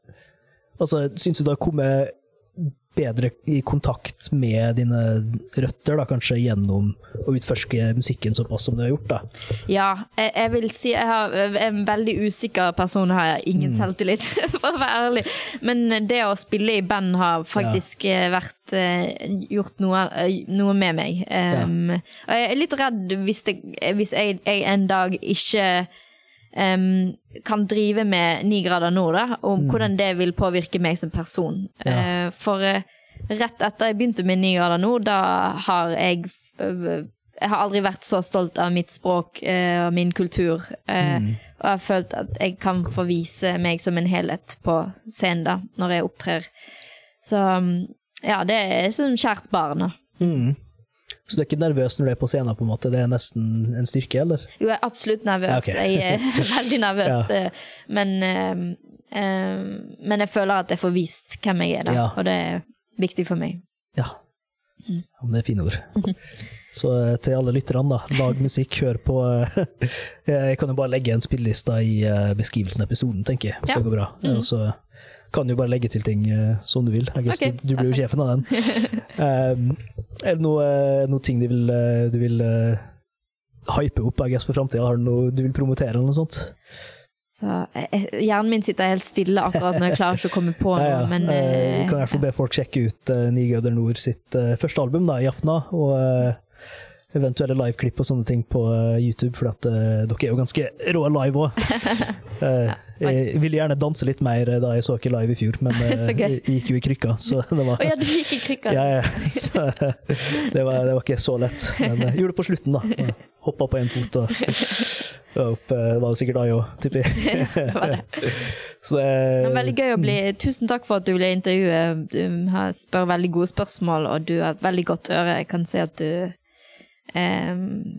Altså, syns du det har kommet bedre i kontakt med dine røtter, da, kanskje gjennom å utforske musikken såpass som du har gjort, da? Ja, jeg, jeg vil si jeg har jeg er en veldig usikker person, har jeg ingen selvtillit, for å være ærlig. Men det å spille i band har faktisk ja. vært eh, gjort noe, eh, noe med meg. Um, Og jeg er litt redd hvis, det, hvis jeg, jeg en dag ikke um, kan drive med ni grader nord, da, om hvordan det vil påvirke meg som person. Ja. Uh, for uh, rett etter jeg begynte med ni grader nord, da har jeg uh, jeg har aldri vært så stolt av mitt språk eh, og min kultur. eh, Og jeg har følt at jeg kan få vise meg som en helhet på scenen da, når jeg opptrer. Så um, ja, det er som kjært barn. da. Mm. Så du er ikke nervøs når du er på scenen, på en måte? Det er nesten en styrke, eller? Jo, jeg er absolutt nervøs. Okay. Jeg er veldig nervøs. Ja. eh, Men, eh, eh, men jeg føler at jeg får vist hvem jeg er, da. Ja. Og det er viktig for meg. Ja. ja det er fine ord. Så til alle lytterne, da, lag musikk, hør på Jeg kan jo bare legge en spilleliste i beskrivelsen av episoden, tenker jeg, hvis det går bra. Mm. Og så kan jo bare legge til ting uh, som du vil. Jeg guess Ok, du, du blir jo sjefen av den. Um, er det noe, eh, noe ting du vil, du vil hype opp jeg guess, for framtida? Har du noe du vil promotere, eller noe sånt? Så jeg, Hjernen min sitter helt stille akkurat når jeg klarer ikke å komme på noe, Ja, ja. men Vi kan i hvert fall be folk sjekke ut uh, Nigøder Nord sitt første album, da, i Jafna, og eventuelle liveklipp og sånne ting på eh, YouTube, for at, uh, dere er jo ganske rå live òg. jeg ville gjerne danse litt mer eh, da jeg så ikke live i fjor, men uh, jeg gikk jo i krykka, så det var Å ja, du gikk i krykka. ja, ja. Så, det, var, det var ikke så lett. Men jeg gjorde det på slutten, da. Hoppa på én fot og, opp. eh, Det var det sikkert da òg, tipper jeg. det Men veldig gøy å bli Tusen takk for at du ville intervjue. Du har spør veldig gode spørsmål, og du har et veldig godt øre. Jeg kan se at du eh,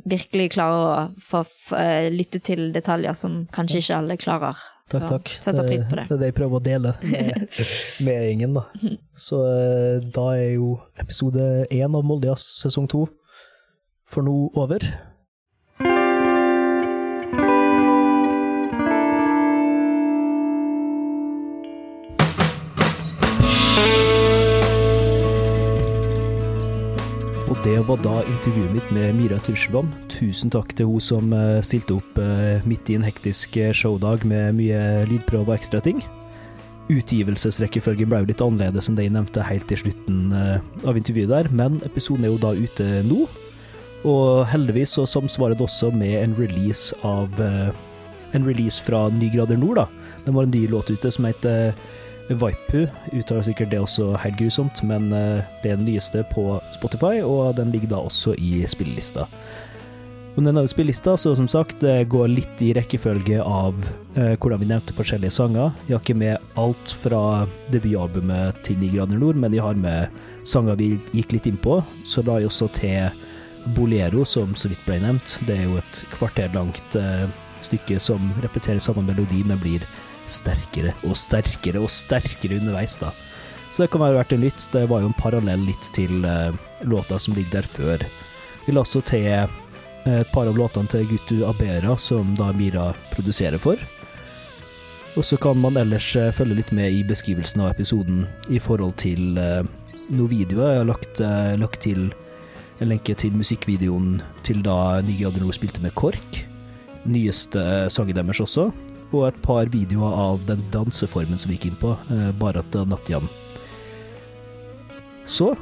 virkelig klarer å få eh, lytte til detaljer som kanskje ikke alle klarer. Takk, Så takk. setter pris på det. Det er det jeg prøver å dele med, med gjengen, da. Så eh, da er jo episode én av Moldejazz sesong to for nå over. Det var da intervjuet mitt med Mira Tursjelbaum. Tusen takk til hun som eh, stilte opp eh, midt i en hektisk eh, showdag med mye lydprøve og ekstra ting. Utgivelsesrekkefølgen ble jo litt annerledes enn det jeg nevnte helt til slutten av intervjuet der, men episoden er jo da ute nå. Og heldigvis så samsvarer det også med en release av En release fra Ny Grader Nord, da. Det var en ny låt ute som heter Vaipu. Uttaler sikkert det også helt grusomt, men eh, det er den nyeste på Spotify, og den ligger da også i spillelista. Om denne spillelista så som sagt går litt i rekkefølge av eh, hvordan vi nevnte forskjellige sanger. Jeg har ikke med alt fra debutalbumet til Ni grader nord, men jeg har med sanger vi gikk litt inn på. Så la jeg også til Bolero, som så vidt ble nevnt. Det er jo et kvarter langt eh, stykke som repeterer samme melodi, men blir sterkere og sterkere og sterkere underveis, da. Så det kan være verdt en lytt. Det var jo en parallell litt til uh, låta som ligger der før. Vi la også til eh, et par av låtene til Guttu Abera, som da Mira produserer for. Og så kan man ellers eh, følge litt med i beskrivelsen av episoden i forhold til noen videoer. Jeg har lagt, lagt til en lenke til musikkvideoen til da Nye Adrenor spilte med KORK. Nyeste sangen deres også. Og et par videoer av den danseformen som vi gikk inn på, eh, Barat Nattjam. Så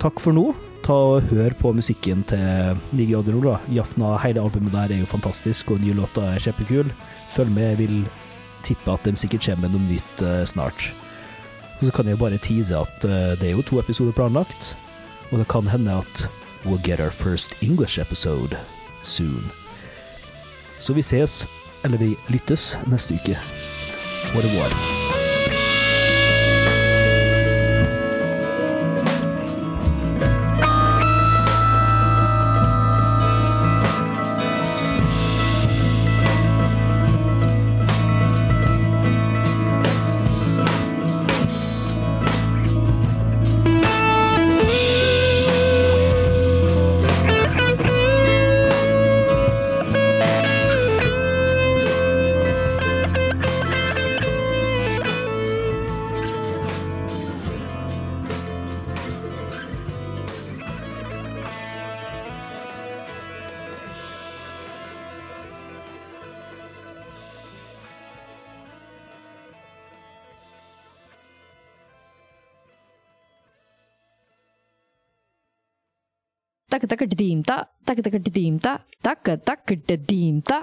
takk for nå. Ta og Hør på musikken til Ni grader nord. Jafna, hele albumet der er jo fantastisk, og nye låter er kjempekule. Følg med, jeg vil tippe at de sikkert kommer med noe nytt eh, snart. Og så kan jeg bare tease at eh, det er jo to episoder planlagt, og det kan hende at we'll get our first English episode soon. Så vi ses, eller vi lyttes, neste uke. Au revoir. Takka takka dim ta, takka takka dim ta, takka takka dim ta.